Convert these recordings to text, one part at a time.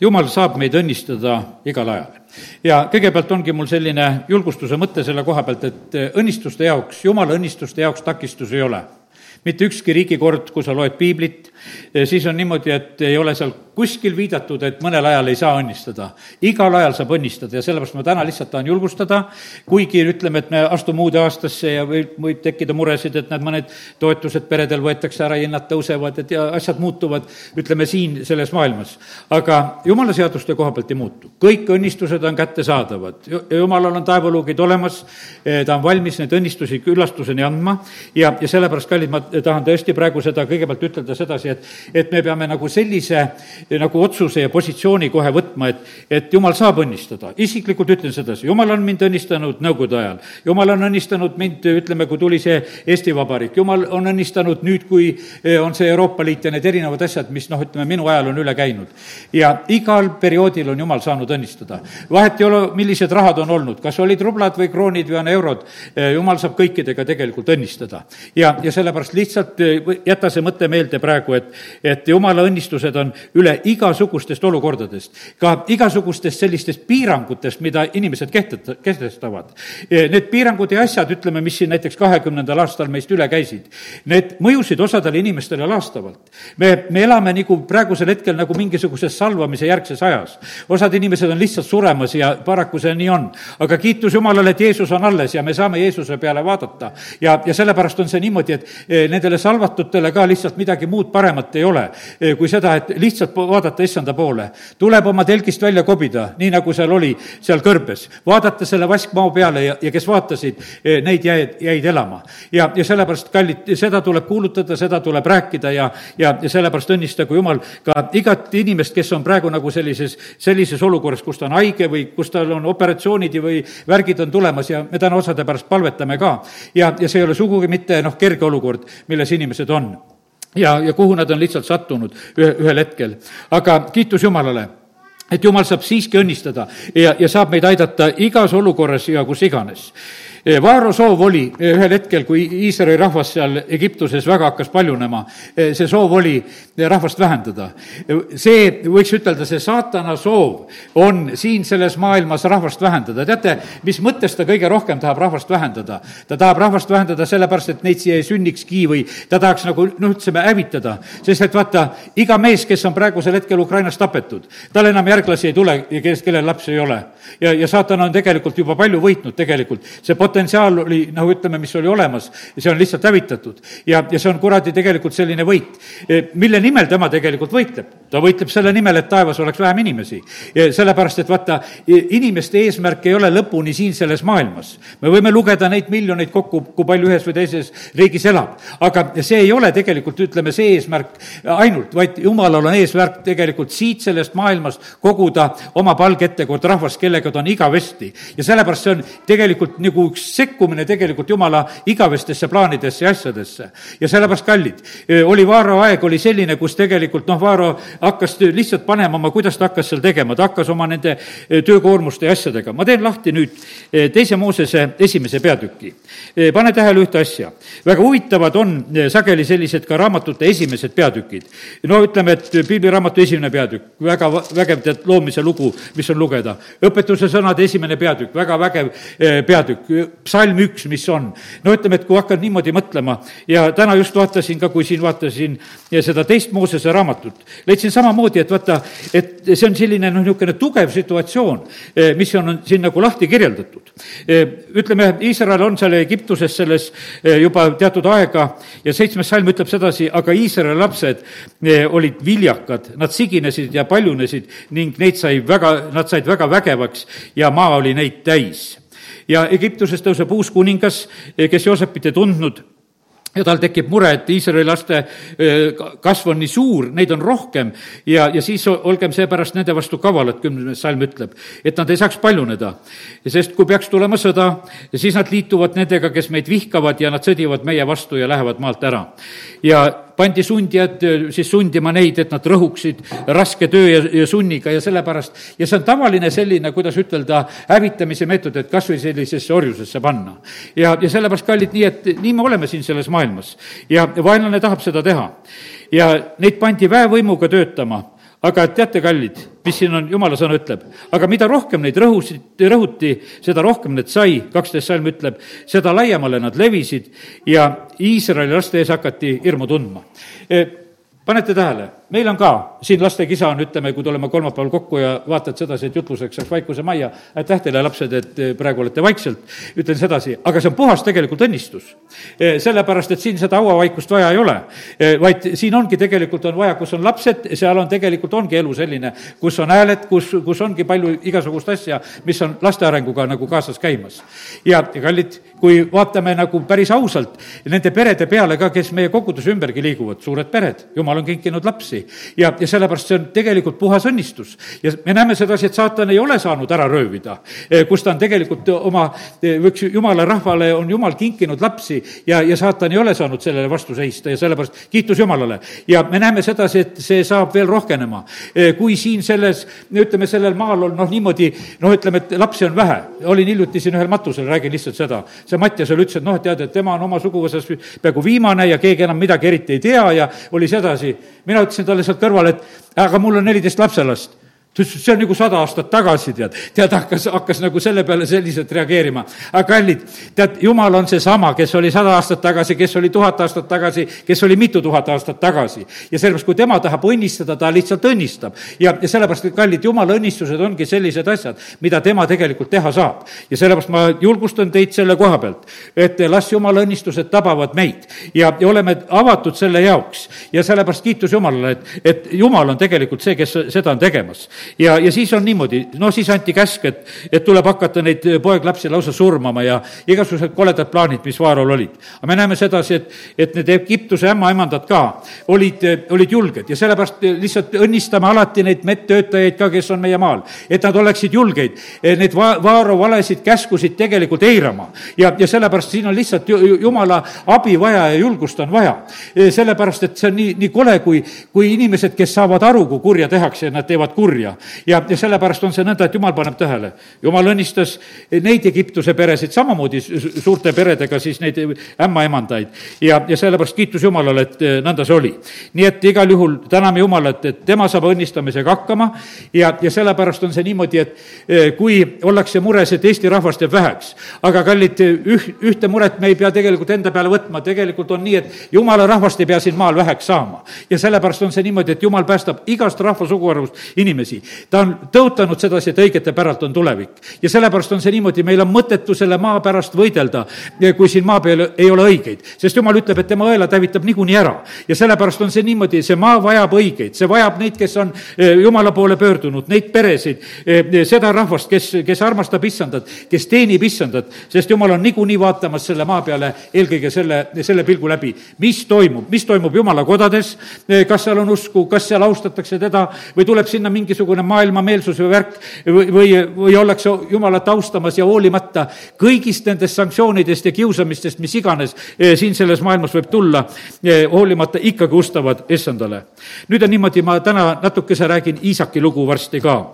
jumal saab meid õnnistada igal ajal. ja kõigepealt ongi mul selline julgustuse mõte selle koha pealt, et õnnistuste jaoks, jumala õnnistuste jaoks takistusi ei ole mitte ükski riigikord, kui sa loed piiblit, siis on niimoodi, et ei ole seal kuskil viidatud, et mõnel ajal ei saa õnnistada. igal ajal saab õnnistada ja sellepärast ma täna lihtsalt tahan julgustada, kuigi ütleme, et me astume uude aastasse ja võib, võib tekkida muresid, et näed, mõned toetused peredel võetakse ära, hinnad tõusevad, et ja asjad muutuvad, ütleme siin selles maailmas. aga jumala seaduste koha pealt ei muutu. kõik õnnistused on kättesaadavad. jumalal on taevaluugid olemas, ta on valmis neid õnnistusi küllastuseni andma ja, ja sellepärast, kallid, ma tahan tõesti praegu seda kõigepealt ütelda sedasi, et, et me peame nagu sellise nagu otsuse ja positsiooni kohe võtma, et, et jumal saab õnnistada. isiklikult ütlen sedasi, jumal on mind õnnistanud Nõukogude ajal, jumal on õnnistanud mind, ütleme, kui tuli see Eesti Vabariik, jumal on õnnistanud nüüd, kui eh, on see Euroopa Liit ja need erinevad asjad, mis noh, ütleme, minu ajal on üle käinud. ja igal perioodil on jumal saanud õnnistada. vahet ei ole, millised rahad on olnud, kas olid rublad või kroonid või on eurod, eh, jumal saab kõikidega tegelikult õnnistada. ja, ja sellepärast lihtsalt eh, jäta see mõte meelde praegu, et, et jumala õnnistused on üle igasugustest olukordadest, ka igasugustest sellistest piirangutest, mida inimesed kehteta-, kehtestavad. E, need piirangud ja asjad, ütleme, mis siin näiteks kahekümnendal aastal meist üle käisid, need mõjusid osadele inimestele laastavalt. me, me elame nagu praegusel hetkel nagu mingisuguses salvamise järgses ajas. osad inimesed on lihtsalt suremas ja paraku see nii on. aga kiitus Jumalale, et Jeesus on alles ja me saame Jeesuse peale vaadata. ja, ja sellepärast on see niimoodi, et e, nendele salvatutele ka lihtsalt midagi muud paremat ei ole, e, kui seda, et lihtsalt vaadata issanda poole. tuleb oma telgist välja kobida, nii nagu seal oli, seal kõrbes. vaadata selle vaskmao peale ja, ja kes vaatasid, eh, neid jäid, jäid elama. ja, ja sellepärast, kallid, seda tuleb kuulutada, seda tuleb rääkida ja, ja, ja sellepärast õnnistagu Jumal ka igat inimest, kes on praegu nagu sellises, sellises olukorras, kus ta on haige või kus tal on operatsioonid või värgid on tulemas ja me täna osade pärast palvetame ka. ja, ja see ei ole sugugi mitte noh, kerge olukord, milles inimesed on ja, ja kuhu nad on lihtsalt sattunud ühe, ühel hetkel. aga kiitus Jumalale et jumal saab siiski õnnistada ja, ja saab meid aidata igas olukorras ja kus iganes Vaaro soov oli ühel hetkel, kui Iisraeli rahvas seal Egiptuses väga hakkas paljunema, see soov oli rahvast vähendada. see, võiks ütelda, see saatana soov on siin selles maailmas rahvast vähendada. teate, mis mõttes ta kõige rohkem tahab rahvast vähendada? ta tahab rahvast vähendada sellepärast, et neid siia ei sünnikski või ta tahaks nagu noh, ütlesime hävitada. sest et vaata, iga mees, kes on praegusel hetkel Ukrainas tapetud, tal enam järglasi ei tule kellest, kellel lapsi ei ole. ja, ja saatan on tegelikult juba palju võitnud tegelikult. see pot-, potentsiaal oli, nagu ütleme, mis oli olemas see on lihtsalt hävitatud. ja, ja see on kuradi tegelikult selline võit. E, mille nimel tema tegelikult võitleb? ta võitleb selle nimel, et taevas oleks vähem inimesi. sellepärast, et vaata, inimeste eesmärk ei ole lõpuni siin selles maailmas. me võime lugeda neid miljoneid kokku, kui palju ühes või teises riigis elab. aga see ei ole tegelikult, ütleme, see eesmärk ainult, vaid jumalal on eesmärk tegelikult siit sellest maailmast koguda oma palge ette kord rahvast, kellega ta on igavesti. ja sellepärast see on tegelikult nagu üks sekkumine tegelikult Jumala igavestesse plaanidesse ja asjadesse. ja sellepärast, kallid, oli Vaaro aeg oli selline, kus tegelikult noh, Vaaro hakkas lihtsalt panema oma, kuidas ta hakkas seal tegema, ta hakkas oma nende töökoormuste ja asjadega. ma teen lahti nüüd teise Moosese esimese peatüki. pane tähele ühte asja. väga huvitavad on sageli sellised ka raamatute esimesed peatükid. no ütleme, et piibliraamatu esimene peatükk, väga vägev tead loomise lugu, mis on lugeda. õpetuse sõnade esimene peatükk, väga vägev peatükk, psalm üks, mis on. no ütleme, et kui hakkad niimoodi mõtlema ja täna just vaatasin ka, kui siin vaatasin seda teist Moosese raamatut, leidsin samamoodi, et vaata, et see on selline noh, niisugune tugev situatsioon, eh, mis on, siin nagu lahti kirjeldatud. Eh, ütleme, Iisrael on seal Egiptuses selles eh, juba teatud aega ja seitsmes salm ütleb sedasi, aga Iisraeli lapsed olid viljakad, nad siginesid ja paljunesid ning neid sai väga, nad said väga vägevaks ja maa oli neid täis ja Egiptuses tõuseb uus kuningas, kes Joosepit ei tundnud ja tal tekib mure, et Iisraeli laste kasv on nii suur, neid on rohkem ja, ja siis olgem seepärast nende vastu kavalad, kümnes salm ütleb, et nad ei saaks paljuneda. sest kui peaks tulema sõda, siis nad liituvad nendega, kes meid vihkavad ja nad sõdivad meie vastu ja lähevad maalt ära. ja pandi sundijad siis sundima neid, et nad rõhuksid raske töö ja, ja sunniga ja sellepärast, ja see on tavaline selline, kuidas ütelda, hävitamise meetod, et kas või sellisesse orjusesse panna. ja, ja sellepärast, kallid, nii et nii me oleme siin selles maailmas ja vaenlane tahab seda teha. ja neid pandi väevõimuga töötama aga teate, kallid, mis siin on, jumala sõna ütleb, aga mida rohkem neid rõhusid, rõhuti, seda rohkem neid sai, kaksteist salm ütleb, seda laiemale nad levisid ja Iisraeli laste ees hakati hirmu tundma. E, panete tähele, meil on ka, siin lastekisa on, ütleme, kui tuleme kolmapäeval kokku ja vaatad sedasi, et jutluseks saaks vaikuse majja, aitäh teile, lapsed, et eh, praegu olete vaikselt, ütlen sedasi, aga see on puhas tegelikult õnnistus. Eh, sellepärast, et siin seda hauavaikust vaja ei ole, eh, vaid siin ongi tegelikult on vaja, kus on lapsed, seal on tegelikult ongi elu selline, kus on hääled, kus, kus ongi palju igasugust asja, mis on laste arenguga nagu kaasas käimas. ja, kallid, kui vaatame nagu päris ausalt nende perede peale ka, kes meie koguduse ümbergi liiguvad, suured pered, jumal on kinkinud lapsi, edasi. ja, ja sellepärast see on tegelikult puhas õnnistus. ja me näeme sedasi, et saatan ei ole saanud ära röövida, eh, kus ta on tegelikult oma, eh, võiks jumala rahvale on jumal kinkinud lapsi ja, ja saatan ei ole saanud sellele vastu seista ja sellepärast kiitus Jumalale. ja me näeme sedasi, et see saab veel rohkenema. Eh, kui siin selles, ütleme, sellel maal on noh, niimoodi noh, ütleme, et lapsi on vähe. olin hiljuti siin ühel matusel, räägin lihtsalt seda. see Mattiasel ütles, et noh, tead, et tema on oma suguvõsas peaaegu viimane ja keegi enam midagi eriti ei tea ja oli sedasi. mina ütlesin talle sealt kõrvale, et aga mul on neliteist lapselast ta ütles, et see on nagu sada aastat tagasi, tead. tead, hakkas, hakkas nagu selle peale selliselt reageerima. aga kallid, tead, jumal on seesama, kes oli sada aastat tagasi, kes oli tuhat aastat tagasi, kes oli mitu tuhat aastat tagasi. ja sellepärast, kui tema tahab õnnistada, ta lihtsalt õnnistab. ja, ja sellepärast, kallid, jumala õnnistused ongi sellised asjad, mida tema tegelikult teha saab. ja sellepärast ma julgustan teid selle koha pealt, et las jumala õnnistused tabavad meid ja, ja oleme avatud selle jaoks. ja sellepärast kiitus Jumalale, et, et Jumal on tegelikult see, kes seda on tegemas ja, ja siis on niimoodi, no siis anti käsk, et, et tuleb hakata neid poeglapsi lausa surmama ja igasugused koledad plaanid, mis Vaarol olid. aga me näeme sedasi, et, et need Egiptuse ämmaemandad ka olid, olid julged ja sellepärast lihtsalt õnnistame alati neid medtöötajaid ka, kes on meie maal, et nad oleksid julgeid, neid va-, Vaaro valesid käskusid tegelikult eirama. ja, ja sellepärast siin on lihtsalt jumala abi vaja ja julgust on vaja. sellepärast, et see on nii, nii kole, kui, kui inimesed, kes saavad aru, kui kurja tehakse ja nad teevad kurja ja, ja, ja sellepärast on see nõnda, et jumal paneb tähele. jumal õnnistas neid Egiptuse peresid samamoodi suurte peredega, siis neid ämmaemandaid. ja, ja sellepärast kiitus Jumalale, et eh, nõnda see oli. nii et igal juhul täname Jumalat, et tema saab õnnistamisega hakkama ja, ja sellepärast on see niimoodi, et eh, kui ollakse mures, et Eesti rahvast jääb väheks, aga kallid, üh-, ühte muret me ei pea tegelikult enda peale võtma, tegelikult on nii, et jumala rahvast ei pea siin maal väheks saama. ja sellepärast on see niimoodi, et jumal päästab igast rahva suguharust inimesi ta on tõotanud sedasi, et õigete päralt on tulevik. ja sellepärast on see niimoodi, meil on mõttetu selle maa pärast võidelda, kui siin maa peal ei ole õigeid. sest jumal ütleb, et tema õelad hävitab niikuinii ära. ja sellepärast on see niimoodi, see maa vajab õigeid, see vajab neid, kes on e, jumala poole pöördunud, neid peresid, e, seda rahvast, kes, kes armastab issandat, kes teenib issandat, sest jumal on niikuinii vaatamas selle maa peale eelkõige selle, selle pilgu läbi. mis toimub, mis toimub jumala kodades, e, kas seal on usku, kas seal austatakse teda või tuleb sinna mingisugune mingisugune maailmameelsuse värk või, või, või ollakse Jumalat austamas ja hoolimata kõigist nendest sanktsioonidest ja kiusamistest, mis iganes eh, siin selles maailmas võib tulla, eh, hoolimata ikkagi ustavad issandale. nüüd on niimoodi, ma täna natukese räägin Iisaki lugu varsti ka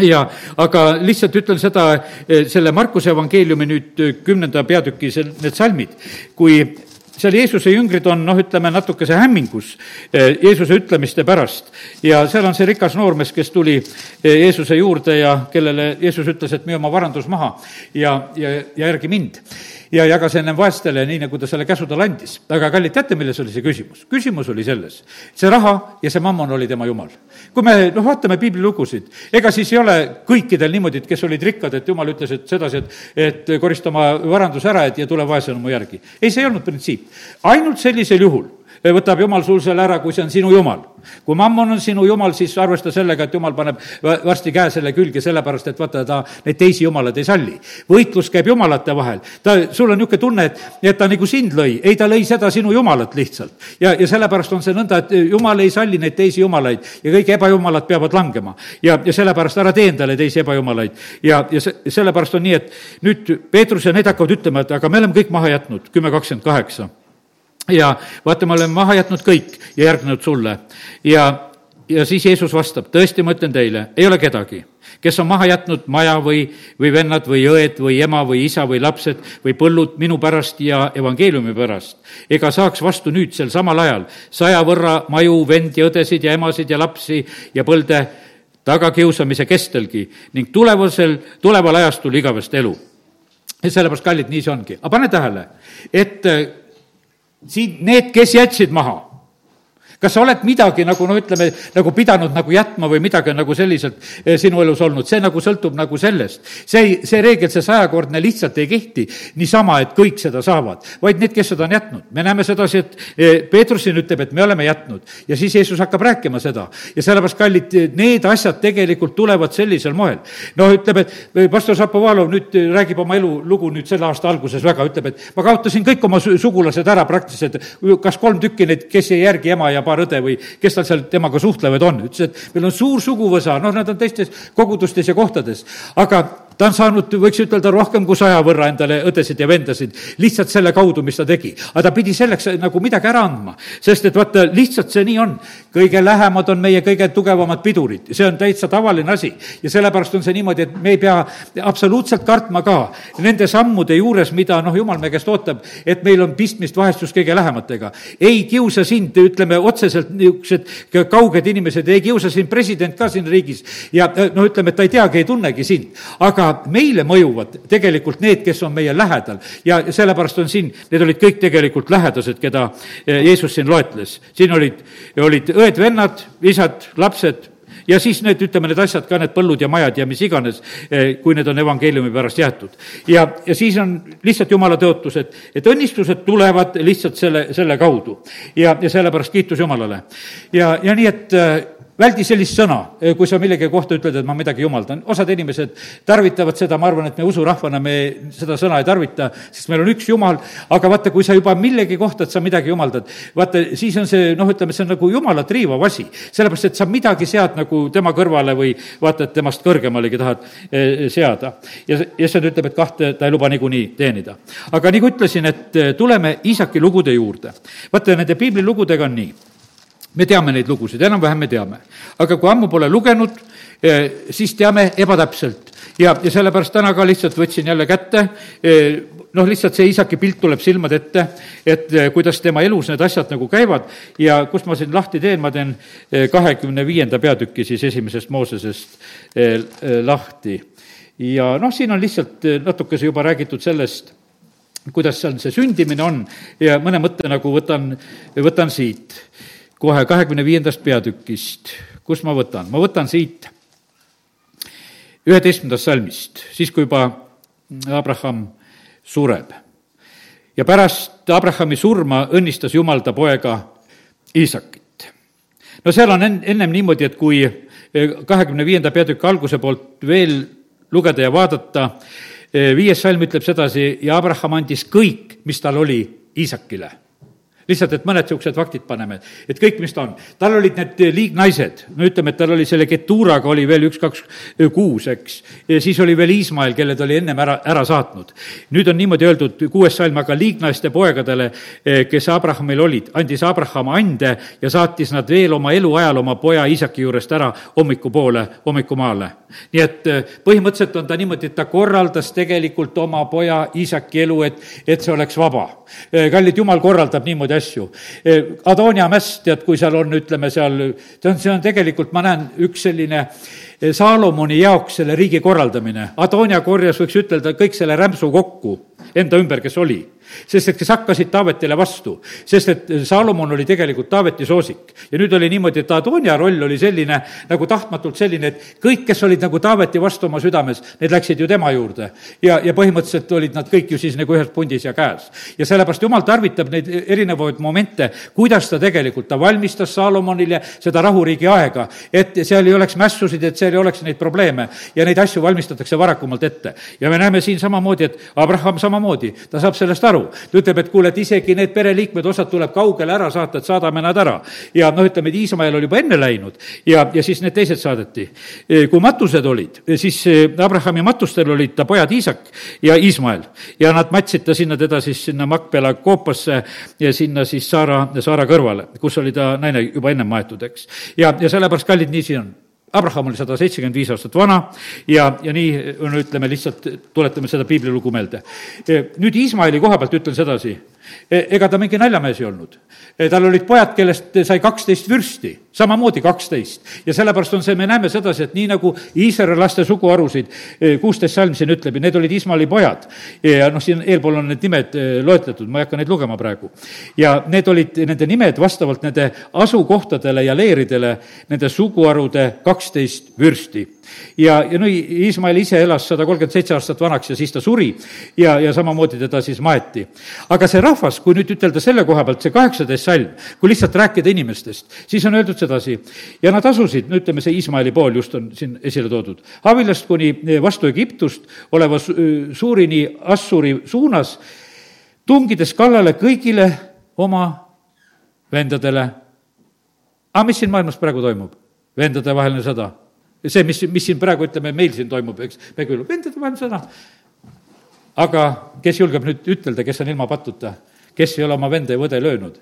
ja aga lihtsalt ütlen seda, eh, selle Markuse evangeeliumi nüüd kümnenda peatüki, need salmid, kui seal Jeesuse jüngrid on noh, ütleme natukese hämmingus eh, Jeesuse ütlemiste pärast. Ja seal on see rikas noormees, kes tuli eh, Jeesuse juurde ja kellele Jeesus ütles, et müü oma varandus maha ja, ja, ja järgi mind ja jagas enne vaestele, nii nagu ta selle käsu talle andis. aga kallid, teate, milles oli see küsimus? küsimus oli selles, see raha ja see mammon oli tema jumal. kui me noh, vaatame piiblilugusid, ega siis ei ole kõikidel niimoodi, et kes olid rikkad, et jumal ütles, et sedasi, et, et korista oma varandus ära, et ja tule vaesena mu järgi. ei, see ei olnud printsiip. ainult sellisel juhul võtab jumal sul selle ära, kui see on sinu jumal. kui mammon on sinu jumal, siis arvesta sellega, et jumal paneb varsti käe selle külge, sellepärast et vaata, ta neid teisi jumalaid ei salli. võitlus käib jumalate vahel. ta, sul on niisugune tunne, et, et ta nagu sind lõi, ei, ta lõi seda sinu jumalat lihtsalt. ja, ja sellepärast on see nõnda, et jumal ei salli neid teisi jumalaid ja kõik ebajumalad peavad langema. ja, ja sellepärast ära tee endale teisi ebajumalaid. ja, ja see, sellepärast on nii, et nüüd Peetrus ja need hakkavad ütlema, et aga me oleme kõik maha jätnud, kümme kakskümmend kaheksa ja vaata, me oleme maha jätnud kõik ja järgnenud sulle ja ja siis Jeesus vastab, tõesti, ma ütlen teile, ei ole kedagi, kes on maha jätnud maja või, või vennad või õed või ema või isa või lapsed või põllud minu pärast ja evangeeliumi pärast, ega saaks vastu nüüd sel samal ajal saja võrra maju, vendi, õdesid ja emasid ja lapsi ja põlde tagakiusamise kestelgi ning tulevasel, tuleval ajastul igavest elu. ja sellepärast, kallid, nii see ongi. aga pane tähele, et siin need, kes jätsid maha kas sa oled midagi nagu no ütleme, nagu pidanud nagu jätma või midagi on nagu selliselt eh, sinu elus olnud, see nagu sõltub nagu sellest. see ei, see reegel, see sajakordne lihtsalt ei kehti niisama, et kõik seda saavad, vaid need, kes seda on jätnud. me näeme sedasi, et eh, Peetrus siin ütleb, et me oleme jätnud ja siis Jeesus hakkab rääkima seda ja sellepärast, kallid, need asjad tegelikult tulevad sellisel moel. noh, ütleb, et eh, pastor Šapovalov nüüd räägib oma elulugu nüüd selle aasta alguses väga, ütleb, et ma kaotasin kõik oma sugulased ära praktiliselt, kas kolm tükki neid, kes ei järgi ema ja paar õde või kes tal seal temaga suhtlevad on. ütles, et meil on suur suguvõsa, noh, nad on teistes kogudustes ja kohtades, aga ta on saanud, võiks ütelda, rohkem kui saja võrra endale õdesid ja vendasid, lihtsalt selle kaudu, mis ta tegi. aga ta pidi selleks nagu midagi ära andma, sest et vaata, lihtsalt see nii on. kõige lähemad on meie kõige tugevamad pidurid, see on täitsa tavaline asi. ja sellepärast on see niimoodi, et me ei pea absoluutselt kartma ka nende sammude juures, mida noh, jumal meie käest ootab, et meil on pistmist vahest just kõige lähematega. ei kiusa sind, ütleme otseselt niisugused kauged inimesed, ei kiusa sind president ka siin riigis ja noh, ütleme, et ta ei teagi, ei tunnegi sind, aga aga meile mõjuvad tegelikult need, kes on meie lähedal. ja sellepärast on siin, need olid kõik tegelikult lähedased, keda eh, Jeesus siin loetles. siin olid, olid õed-vennad, isad, lapsed, ja siis need, ütleme, need asjad ka, need põllud ja majad ja mis iganes, eh, kui need on evangeeliumi pärast jäetud. ja, ja siis on lihtsalt jumala tõotus, et, et õnnistused tulevad lihtsalt selle, selle kaudu. ja, ja sellepärast kiitus Jumalale. ja, ja nii, et eh, väldi sellist sõna, kui sa millegi kohta ütled, et ma midagi jumaldan. osad inimesed tarvitavad seda, ma arvan, et me usurahvana me seda sõna ei tarvita, sest meil on üks jumal, aga vaata, kui sa juba millegi kohta, et sa midagi jumaldad, vaata, siis on see, noh, ütleme, see on nagu jumalat riivav asi. sellepärast, et sa midagi sead nagu tema kõrvale või vaata, et temast kõrgemalegi tahad eh, seada. ja, ja see ütleb, et kahte ta ei luba niikuinii teenida. aga nagu ütlesin, et eh, tuleme Iisaki lugude juurde. vaata, nende piiblilugudega on nii me teame neid lugusid, enam-vähem me teame. aga kui ammu pole lugenud, eh, siis teame ebatäpselt. ja, ja sellepärast täna ka lihtsalt võtsin jälle kätte, eh, noh, lihtsalt see isaki pilt tuleb silmade ette, et eh, kuidas tema elus need asjad nagu käivad ja kust ma siin lahti teen, ma teen kahekümne viienda peatüki siis esimesest Moosesest lahti. ja noh, siin on lihtsalt natukese juba räägitud sellest, kuidas seal see sündimine on ja mõne mõtte nagu võtan, võtan siit kohe kahekümne viiendast peatükist, kus ma võtan, ma võtan siit üheteistkümnendast salmist, siis kui juba Abraham sureb. ja pärast Abrahami surma õnnistas Jumal ta poega Iisakit. no seal on en-, ennem niimoodi, et kui kahekümne viienda peatüki alguse poolt veel lugeda ja vaadata, viies salm ütleb sedasi, ja Abraham andis kõik, mis tal oli, Iisakile lihtsalt, et mõned niisugused faktid paneme, et kõik, mis ta on. tal olid need liignaised, no ütleme, et tal oli selle Keturaga oli veel üks, kaks, kuus, eks. siis oli veel Iismael, kelle ta oli ennem ära, ära saatnud. nüüd on niimoodi öeldud, kuues salm, aga liignaiste poegadele, kes Abrahamil olid, andis Abraham ande ja saatis nad veel oma eluajal oma poja Iisaki juurest ära hommikupoole, hommikumaale. nii et põhimõtteliselt on ta niimoodi, et ta korraldas tegelikult oma poja Iisaki elu, et, et see oleks vaba. kallid jumal korraldab niimoodi asju. Eh, Adonia mäss, tead, kui seal on, ütleme seal, see on, see on tegelikult, ma näen, üks selline Saalomoni jaoks selle riigi korraldamine. Adonia korjas, võiks ütelda, kõik selle rämpsu kokku enda ümber, kes oli sest et kes hakkasid Taavetile vastu, sest et Salomon oli tegelikult Taaveti soosik. ja nüüd oli niimoodi, et Adonia roll oli selline, nagu tahtmatult selline, et kõik, kes olid nagu Taaveti vastu oma südames, need läksid ju tema juurde. ja, ja põhimõtteliselt olid nad kõik ju siis nagu ühes pundis ja käes. ja sellepärast jumal tarvitab neid erinevaid momente, kuidas ta tegelikult, ta valmistas Salomonile seda rahuriigi aega, et seal ei oleks mässusid, et seal ei oleks neid probleeme ja neid asju valmistatakse varakumalt ette. ja me näeme siin samamoodi, et Abraham samamoodi, ta saab sellest aru, ta ütleb, et kuule, et isegi need pereliikmed, osad tuleb kaugele ära saata, et saadame nad ära. ja noh, ütleme, et Iismael oli juba enne läinud ja, ja siis need teised saadeti. kui matused olid, siis Abrahami matustel olid ta pojad Iisak ja Iismael ja nad matsid ta sinna teda siis sinna Makpela koopasse ja sinna siis Saara, Saara kõrvale, kus oli ta naine juba ennem maetud, eks. ja, ja sellepärast, kallid, nii siin on Abraham oli sada seitsekümmend viis aastat vana ja, ja nii, no ütleme lihtsalt, tuletame seda piiblilugu meelde. nüüd Iismaeli koha pealt ütlen sedasi, ega ta mingi naljamees ei olnud. E, tal olid pojad, kellest sai kaksteist vürsti, samamoodi kaksteist. ja sellepärast on see, me näeme sedasi, et nii nagu Iisraeli laste suguharusid, e, kuusteist salm siin ütleb ja need olid Ismaali pojad. ja noh, siin eelpool on need nimed loetletud, ma ei hakka neid lugema praegu. ja need olid nende nimed vastavalt nende asukohtadele ja leeridele, nende suguharude kaksteist vürsti ja, ja no Iismael ise elas sada kolmkümmend seitse aastat vanaks ja siis ta suri ja, ja samamoodi teda siis maeti. aga see rahvas, kui nüüd ütelda selle koha pealt, see kaheksateist salm, kui lihtsalt rääkida inimestest, siis on öeldud sedasi, ja nad asusid, no ütleme, see Iismaeli pool just on siin esile toodud, Havilast kuni vastu Egiptust oleva suurini Assuri suunas, tungides kallale kõigile oma vendadele. aga mis siin maailmas praegu toimub? vendadevaheline sõda see, mis, mis siin praegu, ütleme, meil siin toimub, eks, me küll, vendade vahel sõna. aga kes julgeb nüüd ütelda, kes on ilma patuta, kes ei ole oma venda ja õde löönud?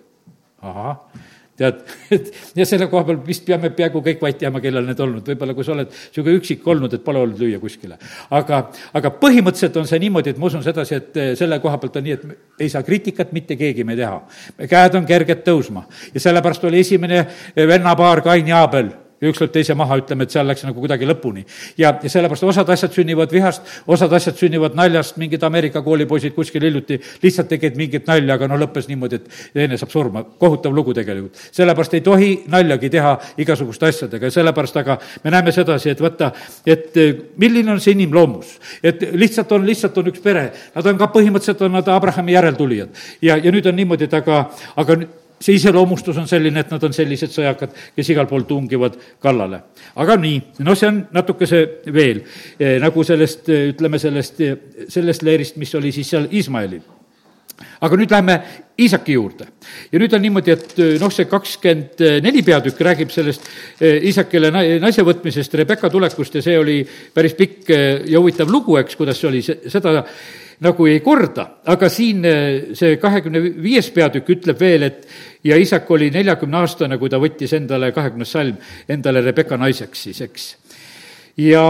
ahah, tead, et ja selle koha peal vist peame peaaegu kõik vait jääma, kellel need olnud, võib-olla kui sa oled niisugune üksik olnud, et pole olnud lüüa kuskile. aga, aga põhimõtteliselt on see niimoodi, et ma usun sedasi, et eh, selle koha pealt on nii, et ei saa kriitikat mitte keegi me teha. käed on kerged tõusma ja sellepärast oli esimene vennapaar Kain ja Aabel ja üks lööb teise maha, ütleme, et seal läks nagu kuidagi lõpuni. ja, ja sellepärast osad asjad sünnivad vihast, osad asjad sünnivad naljast, mingid Ameerika koolipoisid kuskil hiljuti lihtsalt tegid mingit nalja, aga no lõppes niimoodi, et teine saab surma. kohutav lugu tegelikult. sellepärast ei tohi naljagi teha igasuguste asjadega ja sellepärast aga me näeme sedasi, et võtta, et eh, milline on see inimloomus. et lihtsalt on, lihtsalt on üks pere, nad on ka põhimõtteliselt, on nad Abrahami järeltulijad. ja, ja nüüd on niimoodi, et aga, aga see iseloomustus on selline, et nad on sellised sõjakad, kes igal pool tungivad kallale. aga nii, no see on natukese veel eh, nagu sellest, eh, ütleme sellest, eh, sellest leerist, mis oli siis seal Iismaelil aga nüüd läheme Iisaki juurde. ja nüüd on niimoodi, et noh, see kakskümmend neli peatükk räägib sellest Iisakile naise võtmisest, Rebecca tulekust ja see oli päris pikk ja huvitav lugu, eks, kuidas see oli, seda nagu ei korda, aga siin eh, see kahekümne viies peatükk ütleb veel, et ja isak oli neljakümne aastane, kui ta võttis endale, kahekümnes salm, endale Rebecca naiseks siis, eks. ja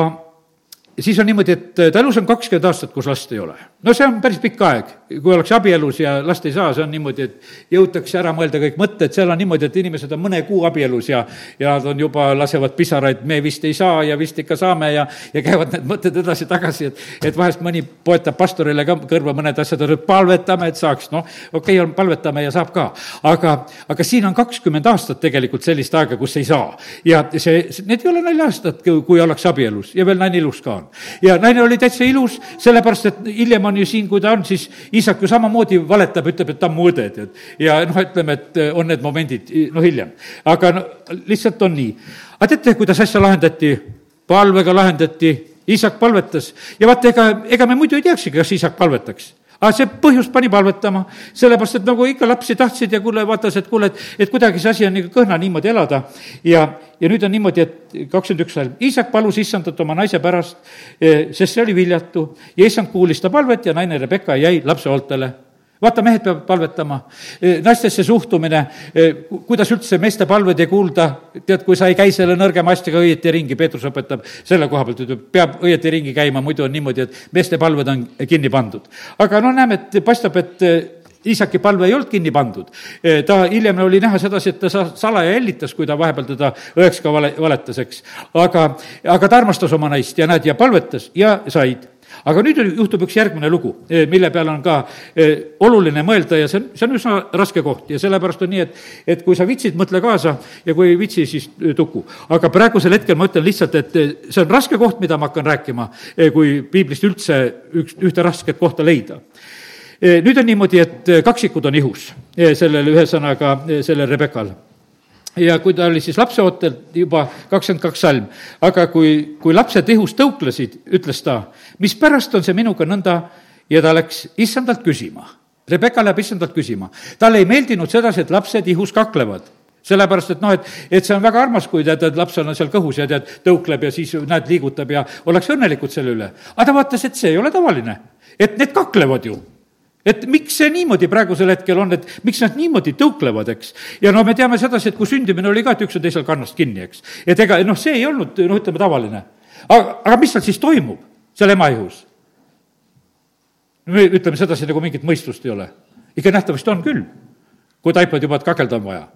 siis on niimoodi, et ta elus on kakskümmend aastat, kus last ei ole. no see on päris pikk aeg, kui ollakse abielus ja last ei saa, see on niimoodi, et jõutakse ära mõelda kõik mõtted, seal on niimoodi, et inimesed on mõne kuu abielus ja ja nad on juba, lasevad pisaraid, me vist ei saa ja vist ikka saame ja ja käivad need mõtted edasi-tagasi, et et vahest mõni poetab pastorile ka kõrva mõned asjad, et palvetame, et saaks, noh, okei okay,, on, palvetame ja saab ka. aga, aga siin on kakskümmend aastat tegelikult sellist aega, kus ei saa. ja see, need ei ole naljaastad, kui ollakse abielus ja veel naine ilus ka on ja naine oli täitsa ilus, sellepärast et hiljem on ju siin, kui ta on, siis isak ju samamoodi valetab, ütleb, et ta on mu õde, tead. ja noh, ütleme, et on need momendid, noh, hiljem. aga no lihtsalt on nii. aga teate, kuidas asja lahendati? palvega lahendati, isak palvetas ja vaata, ega, ega me muidu ei teaksigi, kas isak palvetaks aga see põhjus pani palvetama, sellepärast et nagu ikka lapsi tahtsid ja kuule, vaatas, et kuule, et, et kuidagi see asi on nagu kõhna niimoodi elada. ja, ja nüüd on niimoodi, et kakskümmend üks salm, isak palus issandat oma naise pärast, eh, sest see oli viljatu. Ja issand kuulis ta palvet ja naine Rebecca jäi lapseootele vaata, mehed peavad palvetama, e, naistesse suhtumine, e, kuidas üldse meeste palveid ei kuulda, tead, kui sa ei käi selle nõrgema asjaga õieti ringi, Peetrus õpetab selle koha pealt, ütleb, peab õieti ringi käima, muidu on niimoodi, et meeste palved on kinni pandud. aga no näeme, et paistab, et e, isaki palve ei olnud kinni pandud. ta hiljem oli näha sedasi, et ta salaja hellitas, kui ta vahepeal teda õeks ka vale, valetas, eks. aga, aga ta armastas oma naist ja näed, ja palvetas ja said aga nüüd juhtub üks järgmine lugu, eh, mille peale on ka eh, oluline mõelda ja see on, see on üsna raske koht ja sellepärast on nii, et, et kui sa vitsid, mõtle kaasa ja kui ei vitsi, siis eh, tuku. aga praegusel hetkel ma ütlen lihtsalt, et see on raske koht, mida ma hakkan rääkima, kui piiblist üldse üks, ühte rasket kohta leida nüüd on niimoodi, et kaksikud on ihus, sellel ühesõnaga, sellel Rebekal ja kui ta oli siis lapseootel juba kakskümmend kaks salm, aga kui, kui lapsed ihus tõuklesid, ütles ta, mispärast on see minuga nõnda ja ta läks issandalt küsima. Rebecca läheb issandalt küsima. talle ei meeldinud sedasi, et lapsed ihus kaklevad sellepärast, et noh, et, et see on väga armas, kui tead, et lapsel on seal kõhus ja tead, tõukleb ja siis näed, liigutab ja ollakse õnnelikud selle üle. aga ta vaatas, et see ei ole tavaline, et need kaklevad ju et miks see niimoodi praegusel hetkel on, et miks nad niimoodi tõuklevad, eks. ja no me teame sedasi, et kui sündimine oli ka, et üks on teisel kannast kinni, eks. et ega noh, see ei olnud, noh, ütleme tavaline. aga, aga mis seal siis toimub, seal ema ihus? me ütleme sedasi, nagu mingit mõistust ei ole. ikka nähtavasti on küll, kui taipad juba, et kakelda on vaja.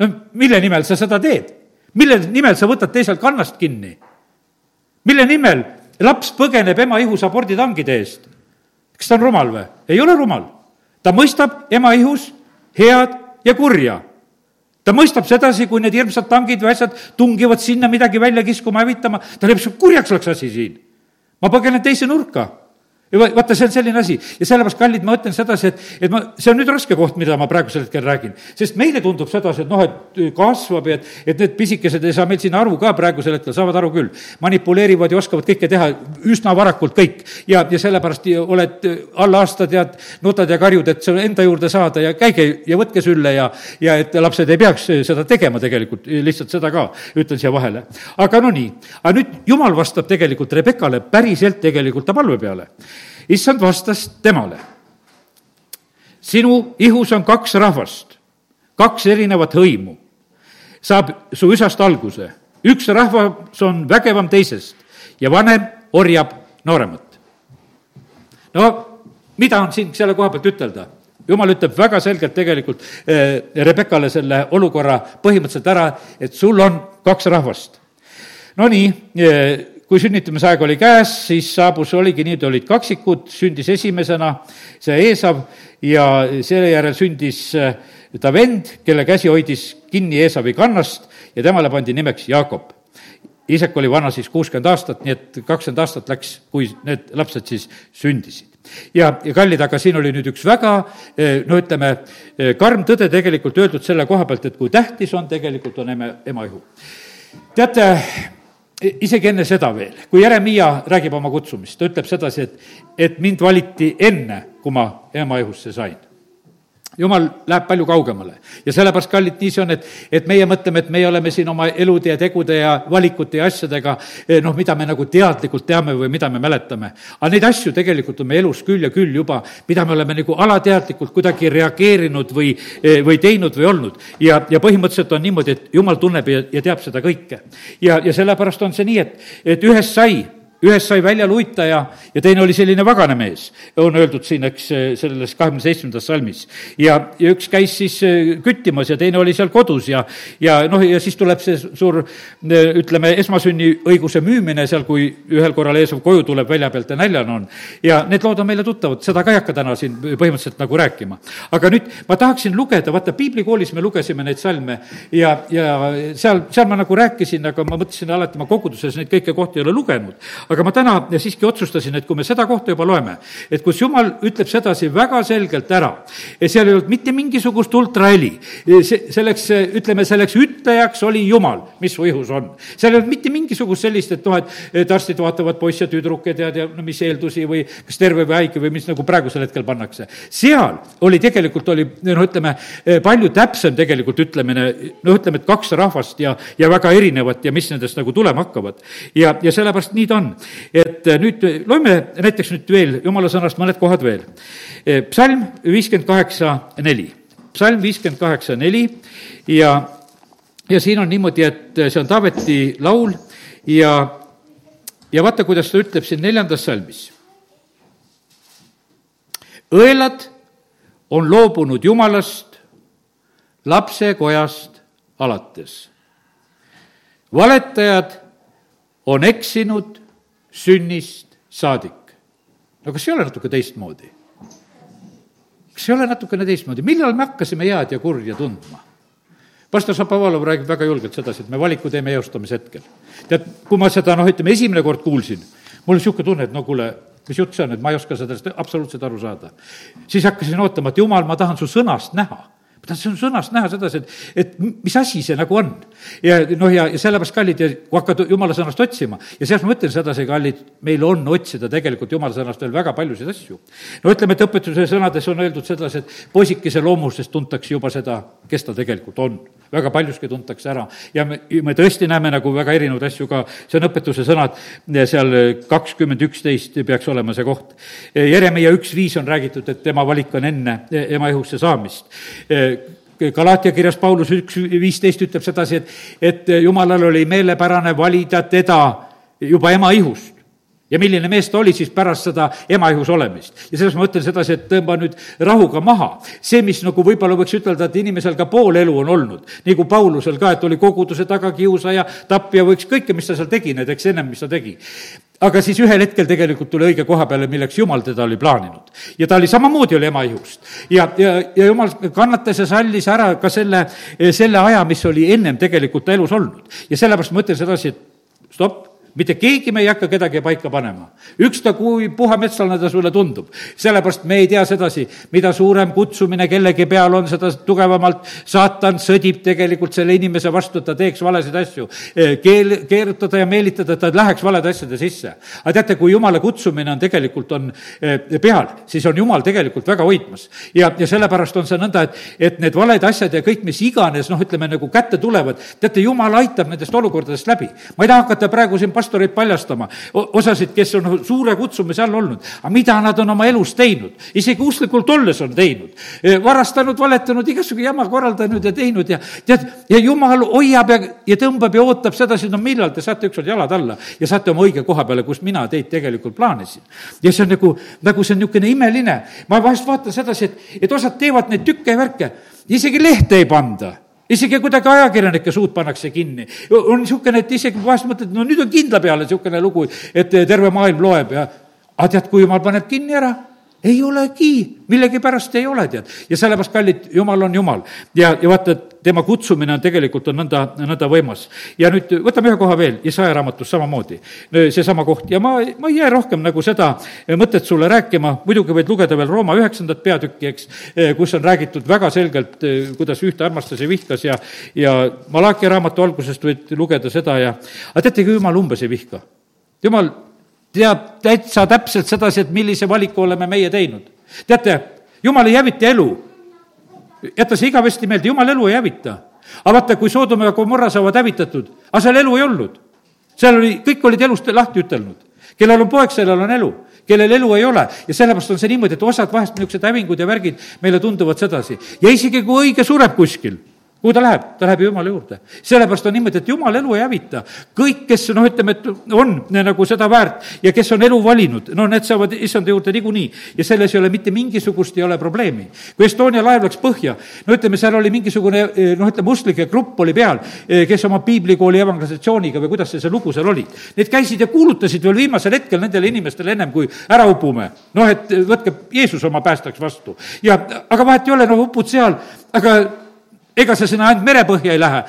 no mille nimel sa seda teed? mille nimel sa võtad teiselt kannast kinni? mille nimel laps põgeneb ema ihus aborditangide eest? Kas ta on rumal või? ei ole rumal. ta mõistab ema ihus head ja kurja. ta mõistab sedasi, kui need hirmsad tangid või asjad tungivad sinna midagi välja kiskuma, hävitama, ta leiab, kurjaks oleks asi siin. ma põgenen teise nurka vaata, see on selline asi ja sellepärast, kallid, ma ütlen sedasi, et, et ma, see on nüüd raske koht, mida ma praegusel hetkel räägin. sest meile tundub sedasi, et noh, et kasvab ja et, et need pisikesed ei saa meil siin aru ka praegusel hetkel, saavad aru küll. manipuleerivad ja oskavad kõike teha üsna varakult kõik. ja, ja sellepärast oled alla aasta, tead, nutad ja karjud, et selle enda juurde saada ja käige ja võtke sülle ja, ja et lapsed ei peaks seda tegema tegelikult, lihtsalt seda ka ütlen siia vahele. aga no nii, aga nüüd jumal vastab tegelikult Rebekale päriselt tegelikult ta palve peale issand vastas temale. sinu ihus on kaks rahvast, kaks erinevat hõimu. saab su isast alguse, üks rahvas on vägevam teisest ja vanem orjab nooremat. no mida on siin selle koha pealt ütelda? jumal ütleb väga selgelt tegelikult eh, Rebekale selle olukorra põhimõtteliselt ära, et sul on kaks rahvast. Nonii eh,, kui sünnitamisaeg oli käes, siis saabus, oligi nii, et olid kaksikud, sündis esimesena see Eesav ja seejärel sündis äh, ta vend, kelle käsi hoidis kinni Eesavi kannast ja temale pandi nimeks Jaakob. isek oli vana siis kuuskümmend aastat, nii et kakskümmend aastat läks, kui need lapsed siis sündisid. ja, ja kallid, aga siin oli nüüd üks väga äh, no ütleme, äh, karm tõde tegelikult öeldud selle koha pealt, et kui tähtis on, tegelikult on ema, ema ihu. teate, isegi enne seda veel, kui Jeremiah räägib oma kutsumist, ta ütleb sedasi, et, et mind valiti enne, kui ma ema ihusse sain jumal läheb palju kaugemale ja sellepärast, kallid, nii see on, et, et meie mõtleme, et meie oleme siin oma elude ja tegude ja valikute ja asjadega, eh, noh, mida me nagu teadlikult teame või mida me mäletame. aga neid asju tegelikult on meie elus küll ja küll juba, mida me oleme nagu alateadlikult kuidagi reageerinud või, eh, või teinud või olnud. ja, ja põhimõtteliselt on niimoodi, et jumal tunneb ja, ja teab seda kõike. ja, ja sellepärast on see nii, et, et ühest sai ühest sai välja luitaja ja teine oli selline vagane mees, on öeldud siin, eks, selles kahekümne seitsmendas salmis. ja, ja üks käis siis äh, küttimas ja teine oli seal kodus ja, ja noh, ja siis tuleb see suur, äh, ütleme, esmasünniõiguse müümine seal, kui ühel korral Eesov koju tuleb välja pealt ja näljane on. ja need lood on meile tuttavad, seda ka ei hakka täna siin põhimõtteliselt nagu rääkima. aga nüüd ma tahaksin lugeda, vaata, piiblikoolis me lugesime neid salme ja, ja seal, seal ma nagu rääkisin, aga ma mõtlesin alati, ma koguduses neid kõiki kohti ei ole lugenud aga ma täna siiski otsustasin, et kui me seda kohta juba loeme, et kus jumal ütleb sedasi väga selgelt ära, et seal ei olnud mitte mingisugust ultraheli, see, selleks, ütleme, selleks ütlejaks oli Jumal, mis su ihus on. seal ei olnud mitte mingisugust sellist, et noh, et arstid vaatavad poiss ja tüdruk ja tead ja no mis eeldusi või kas terve või haige või mis nagu praegusel hetkel pannakse. seal oli tegelikult, oli noh, ütleme, palju täpsem tegelikult ütlemine, noh, ütleme, et kaks rahvast ja, ja väga erinevat ja mis nendest nagu tulema hakkavad. ja, ja sellepärast nii ta on et äh, nüüd loeme näiteks nüüd veel jumala sõnast mõned kohad veel. Äh, psalm viiskümmend kaheksa, neli. psalm viiskümmend kaheksa, neli ja, ja siin on niimoodi, et äh, see on Taaveti laul ja, ja vaata, kuidas ta ütleb siin neljandas salmis. õelad on loobunud Jumalast lapsekojast alates. valetajad on eksinud sünnist saadik. no kas ei ole natuke teistmoodi? kas ei ole natukene teistmoodi, millal me hakkasime head ja kurja tundma? pastor Šapovalov räägib väga julgelt sedasi, et me valiku teeme eostamise hetkel. tead, kui ma seda noh, ütleme esimene kord kuulsin, mul oli niisugune tunne, et no kuule, mis jutt see on, et ma ei oska sellest absoluutselt aru saada. siis hakkasin ootama, et jumal, ma tahan su sõnast näha tahad see on sõnast näha sedasi, et, et mis asi see nagu on. ja noh, ja, ja sellepärast, kallid, kui hakkad jumala sõnast otsima ja sealt ma mõtlen sedasi, kallid, meil on otsida tegelikult jumala sõnast veel väga paljusid asju. no ütleme, et õpetuse sõnades on öeldud sedasi, et poisikese loomusest tuntakse juba seda, kes ta tegelikult on. väga paljuski tuntakse ära ja me, me tõesti näeme nagu väga erinevaid asju ka, see on õpetuse sõnad, seal kakskümmend üksteist peaks olema see koht. Jeremiah üks viis on räägitud, et tema valik on enne ema ihusse saamist Galaatia kirjas Paulus üks viisteist ütleb sedasi, et, et jumalal oli meelepärane valida teda juba ema ihust ja milline mees ta oli siis pärast seda ema ihus olemist. ja selles ma mõtlen sedasi, et tõmba nüüd rahuga maha. see, mis nagu võib-olla võiks ütelda, et inimesel ka pool elu on olnud, nagu Paulusel ka, et oli koguduse tagakiusaja, tapja või ükskõike, mis ta seal tegi, näiteks ennem, mis ta tegi aga siis ühel hetkel tegelikult tuli õige koha peale, milleks jumal teda oli plaaninud. ja ta oli samamoodi, oli ema ihust. ja, ja, ja jumal kannatas ja sallis ära ka selle, selle aja, mis oli ennem tegelikult elus olnud. ja sellepärast ma mõtlen sedasi, et stopp, mitte keegi me ei hakka kedagi paika panema. üksta, kui puha metslane ta sulle tundub. sellepärast me ei tea sedasi, mida suurem kutsumine kellegi peal on, seda tugevamalt saatan sõdib tegelikult selle inimese vastu, et ta teeks valesid asju. E, keel, keerutada ja meelitada, et ta läheks valede asjade sisse. aga teate, kui jumala kutsumine on tegelikult, on e, peal, siis on jumal tegelikult väga hoidmas. ja, ja sellepärast on see nõnda, et, et need valed asjad ja kõik, mis iganes, noh, ütleme nagu kätte tulevad, teate, jumal aitab nendest olukordadest läbi. ma ei taha hakata praegu siin pastoreid paljastama, osasid, kes on suure kutsumise all olnud, aga mida nad on oma elus teinud, isegi usklikult olles on teinud, e, varastanud, valetanud, igasugu jama korraldanud ja teinud ja tead, ja jumal hoiab ja, ja tõmbab ja ootab sedasi, no millal te saate ükskord jalad alla ja saate oma õige koha peale, kus mina teid tegelikult plaanisin. ja see on nagu, nagu see on niisugune imeline, ma vahest vaatan sedasi, et, et osad teevad neid tükke ja värke, isegi lehte ei panda isegi kuidagi ajakirjanike suud pannakse kinni. on niisugune, et isegi vahest mõtled, no nüüd on kindla peale niisugune lugu, et terve maailm loeb ja aga tead, kui jumal paneb kinni ära, ei olegi, millegipärast ei ole, tead. ja sellepärast, kallid, Jumal on Jumal. ja, ja vaata, tema kutsumine on tegelikult, on nõnda, nõnda võimas. ja nüüd võtame ühe koha veel, Isaia raamatus samamoodi, seesama koht ja ma, ma ei jää rohkem nagu seda mõtet sulle rääkima, muidugi võid lugeda veel Rooma üheksandat peatükki, eks, kus on räägitud väga selgelt, kuidas ühte armastas ja vihkas ja, ja Malachi raamatu algusest võid lugeda seda ja, aga teate, ega Jumal umbes ei vihka. Jumal teab täitsa täpselt sedasi, et millise valiku oleme meie teinud. teate, jumal ei hävita elu. jäta see igavesti meelde, jumal elu ei hävita. aga vaata, kui Soodoma ja Gomorra saavad hävitatud, aga seal elu ei olnud. seal oli, kõik olid elust lahti ütelnud. kellel on poeg, sellel on elu kellel elu ei ole ja sellepärast on see niimoodi, et osad vahest niisugused hävingud ja värgid meile tunduvad sedasi. ja isegi kui õige sureb kuskil kuhu ta läheb? ta läheb Jumala juurde. sellepärast on niimoodi, et Jumal elu ei hävita. kõik, kes noh, ütleme, et on nagu seda väärt ja kes on elu valinud, no need saavad issanda juurde niikuinii. ja selles ei ole mitte mingisugust, ei ole probleemi. kui Estonia laev läks põhja, no ütleme, seal oli mingisugune noh, ütleme, usklike grupp oli peal, kes oma piiblikooli evangelisatsiooniga või kuidas see, see lugu seal oli. Need käisid ja kuulutasid veel viimasel hetkel nendele inimestele ennem, kui ära upume. noh, et võtke Jeesus oma päästjaks vastu. ja aga vahet ei ole, no upud seal, aga ega sa sinna ainult merepõhja ei lähe,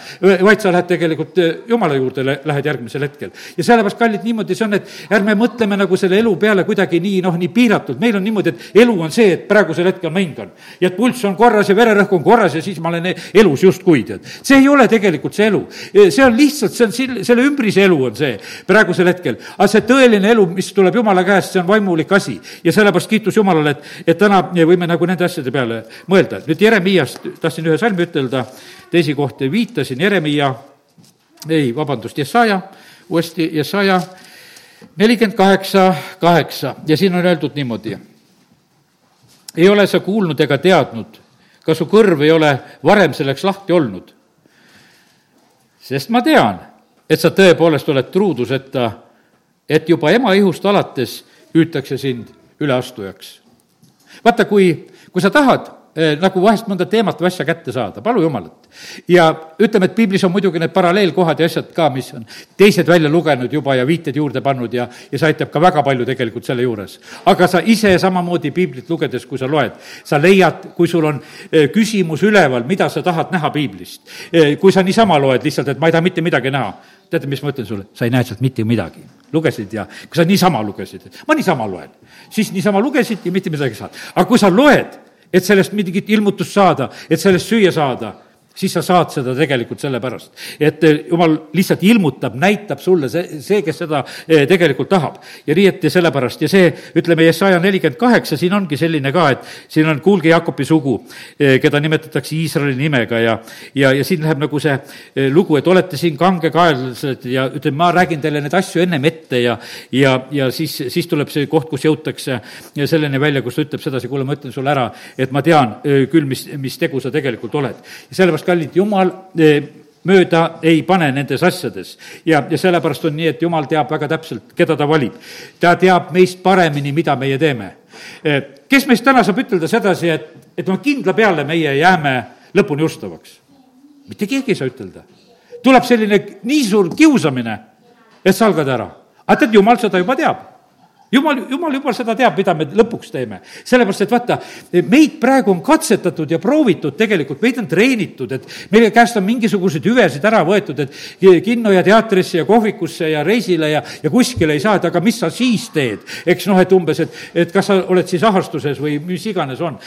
vaid sa lähed tegelikult eh, Jumala juurde, lähed järgmisel hetkel. ja sellepärast, kallid, niimoodi see on, et ärme mõtleme nagu selle elu peale kuidagi nii, noh, nii piiratult, meil on niimoodi, et elu on see, et praegusel hetkel ma hingan. ja et pulss on korras ja vererõhk on korras ja siis ma olen elus justkui, tead. see ei ole tegelikult see elu. Eh, see on lihtsalt, see on selle ümbrise elu on see praegusel hetkel. aga see tõeline elu, mis tuleb Jumala käest, see on vaimulik asi. ja sellepärast kiitus Jumalale, et, et täna võime nagu nende asjade peale mõelda. nüüd Jeremiast tahtsin ühe salmi ütelda, seda teisi kohti viitasin, Jeremiah, ei, vabandust, Jesaja, uuesti Jesaja nelikümmend kaheksa, kaheksa ja siin on öeldud niimoodi. ei ole sa kuulnud ega teadnud, ka su kõrv ei ole varem selleks lahti olnud. sest ma tean, et sa tõepoolest oled truuduseta, et juba ema ihust alates hüütakse sind üleastujaks. vaata, kui, kui sa tahad nagu vahest mõnda teemat või asja kätte saada, palu Jumalat. ja ütleme, et piiblis on muidugi need paralleelkohad ja asjad ka, mis on teised välja lugenud juba ja viited juurde pannud ja, ja see aitab ka väga palju tegelikult selle juures. aga sa ise samamoodi piiblit lugedes, kui sa loed, sa leiad, kui sul on eh, küsimus üleval, mida sa tahad näha piiblist. Eh, kui sa niisama loed lihtsalt, et ma ei taha mitte midagi näha, teate, mis ma ütlen sulle, sa ei näe sealt mitte midagi. lugesid ja, kui sa niisama lugesid, ma niisama loen, siis niisama lugesid ja mitte midagi ei saanud. aga kui sa loed et sellest mingit ilmutust saada, et sellest süüa saada siis sa saad seda tegelikult sellepärast, et eh, jumal lihtsalt ilmutab, näitab sulle see, see, kes seda eh, tegelikult tahab. ja nii, et ja sellepärast ja see, ütleme, Jesaja nelikümmend kaheksa, siin ongi selline ka, et siin on kuulge Jakobi sugu, eh, keda nimetatakse Iisraeli nimega ja, ja, ja siin läheb nagu see lugu, et olete siin kangekaellased ja ütleme, ma räägin teile neid asju ennem ette ja, ja, ja siis, siis tuleb see koht, kus jõutakse selleni välja, kus ta ütleb sedasi, kuule, ma ütlen sulle ära, et ma tean küll, mis, mis tegu sa tegelikult oled. ja sellepärast kallid, jumal eh, mööda ei pane nendes asjades. ja, ja sellepärast on nii, et jumal teab väga täpselt, keda ta valib. ta teab meist paremini, mida meie teeme. Eh, kes meist täna saab ütelda sedasi, et, et no kindla peale meie jääme lõpuni ustavaks? mitte keegi ei saa ütelda. tuleb selline nii suur kiusamine, et sa algad ära. aga tead, jumal seda juba teab jumal, jumal juba seda teab, mida me lõpuks teeme. sellepärast, et vaata, meid praegu on katsetatud ja proovitud tegelikult, meid on treenitud, et meie käest on mingisuguseid hüvesid ära võetud, et kinno ja teatrisse ja kohvikusse ja reisile ja, ja kuskile ei saa, et aga mis sa siis teed? eks noh, et umbes, et, et kas sa oled siis ahastuses või mis iganes on.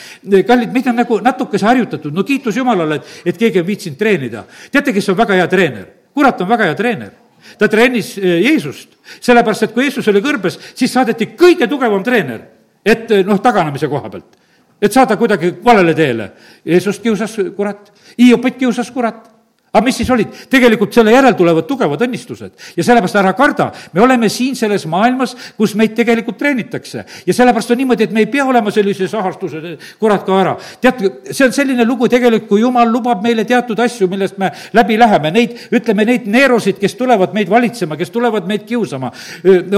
kallid, meid on nagu natukese harjutatud, no kiitus Jumalale, et, et keegi on viitsinud treenida. teate, kes on väga hea treener? kurat on väga hea treener ta treenis eh, Jeesust, sellepärast et kui Jeesus oli kõrbes, siis saadeti kõige tugevam treener, et eh, noh, taganemise koha pealt. et saada kuidagi valele teele. Jeesust kiusas kurat, Hiopit kiusas kurat aga mis siis olid? tegelikult selle järel tulevad tugevad õnnistused ja sellepärast ära karda, me oleme siin selles maailmas, kus meid tegelikult treenitakse. ja sellepärast on niimoodi, et me ei pea olema sellises ahastuses, kurat ka ära. tead, see on selline lugu tegelikult, kui jumal lubab meile teatud asju, millest me läbi läheme, neid, ütleme, neid neerosid, kes tulevad meid valitsema, kes tulevad meid kiusama,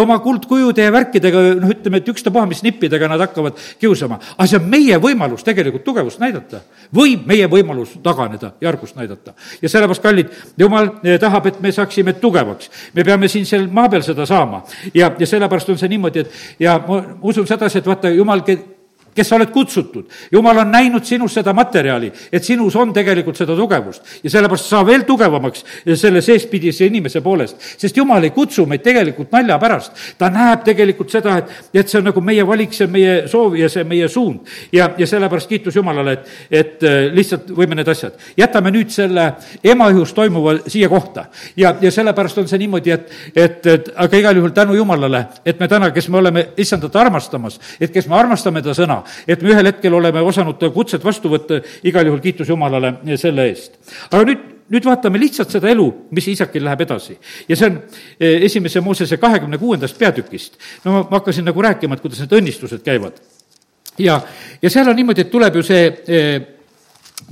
oma kuldkujude ja värkidega, noh, ütleme, et ükstapuha, mis nippidega nad hakkavad kiusama. aga see on meie võimalus tegelikult tugevust näidata või meie võimalus taganeda ja argust näidata. ja selle sellepärast, kallid, jumal eh, tahab, et me saaksime tugevaks. me peame siin seal maa peal seda saama ja, ja sellepärast on see niimoodi, et ja ma usun sedasi, et vaata, jumal kes sa oled kutsutud. jumal on näinud sinus seda materjali, et sinus on tegelikult seda tugevust ja sellepärast saa veel tugevamaks selle seespidise inimese poolest, sest jumal ei kutsu meid tegelikult nalja pärast. ta näeb tegelikult seda, et, et see on nagu meie valik, see on meie soov ja see on meie suund. ja, ja sellepärast kiitus Jumalale, et, et äh, lihtsalt võime need asjad. jätame nüüd selle ema ihus toimuva siia kohta ja, ja sellepärast on see niimoodi, et, et, et aga igal juhul tänu Jumalale, et me täna, kes me oleme issandat armastamas, et kes me armastame ta sõna, et me ühel hetkel oleme osanud kutset vastu võtta, igal juhul kiitus Jumalale selle eest. aga nüüd nüüd vaatame lihtsalt seda elu, mis isakil läheb edasi. ja see on eh, esimese Moosese kahekümne kuuendast peatükist. no ma hakkasin nagu rääkima, et kuidas need õnnistused käivad. ja, ja seal on niimoodi, et tuleb ju see, eh,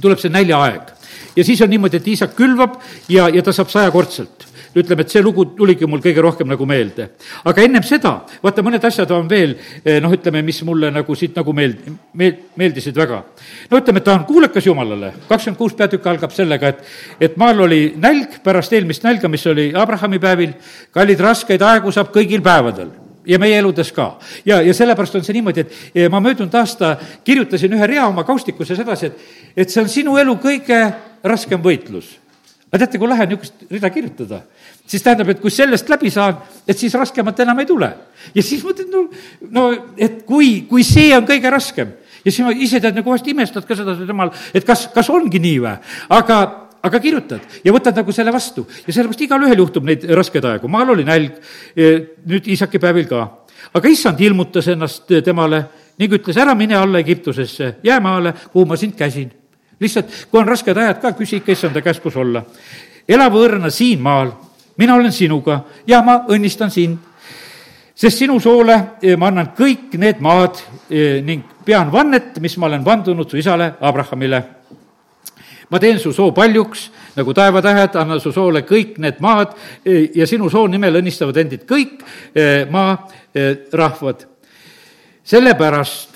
tuleb see näljaaeg. ja siis on niimoodi, et isak külvab ja, ja ta saab sajakordselt ütleme, et see lugu tuligi mul kõige rohkem nagu meelde. aga ennem seda, vaata, mõned asjad on veel eh, noh, ütleme, mis mulle nagu siit nagu meeld-, meel-, meeldisid väga. no ütleme, et ta on kuulekas Jumalale, kakskümmend kuus peatükk algab sellega, et, et maal oli nälg pärast eelmist nälga, mis oli Abrahami päevil, kallid raskeid aegu saab kõigil päevadel ja meie eludes ka. ja, ja sellepärast on see niimoodi, et ma möödunud aasta kirjutasin ühe rea oma kaustikusse sedasi, et, et see on sinu elu kõige raskem võitlus aga teate, kui lahe on niisugust rida kirjutada, siis tähendab, et kui sellest läbi saan, et siis raskemat enam ei tule. ja siis mõtled, no, no et kui, kui see on kõige raskem. Ja siis ma ise tead nagu vahest imestad ka seda temal, et kas, kas ongi nii või, aga aga kirjutad ja võtad nagu selle vastu. Ja sellepärast igalühel juhtub neid raskeid aegu, maal oli nälg, nüüd isaki päevil ka. aga issand ilmutas ennast temale ning ütles, ära mine alla Egiptusesse, jää maale, kuhu ma sind käsin lihtsalt, kui on rasked ajad ka, küsi ikka issanda käest, kus olla. ela võõrna siin maal, mina olen sinuga ja ma õnnistan sind. sest sinu soole eh, ma annan kõik need maad eh, ning pean vannet, mis ma olen vandunud su isale Abrahamile. ma teen su soo paljuks nagu taevatähed, annan su soole kõik need maad eh, ja sinu soo nimel õnnistavad endid kõik maa rahvad. sellepärast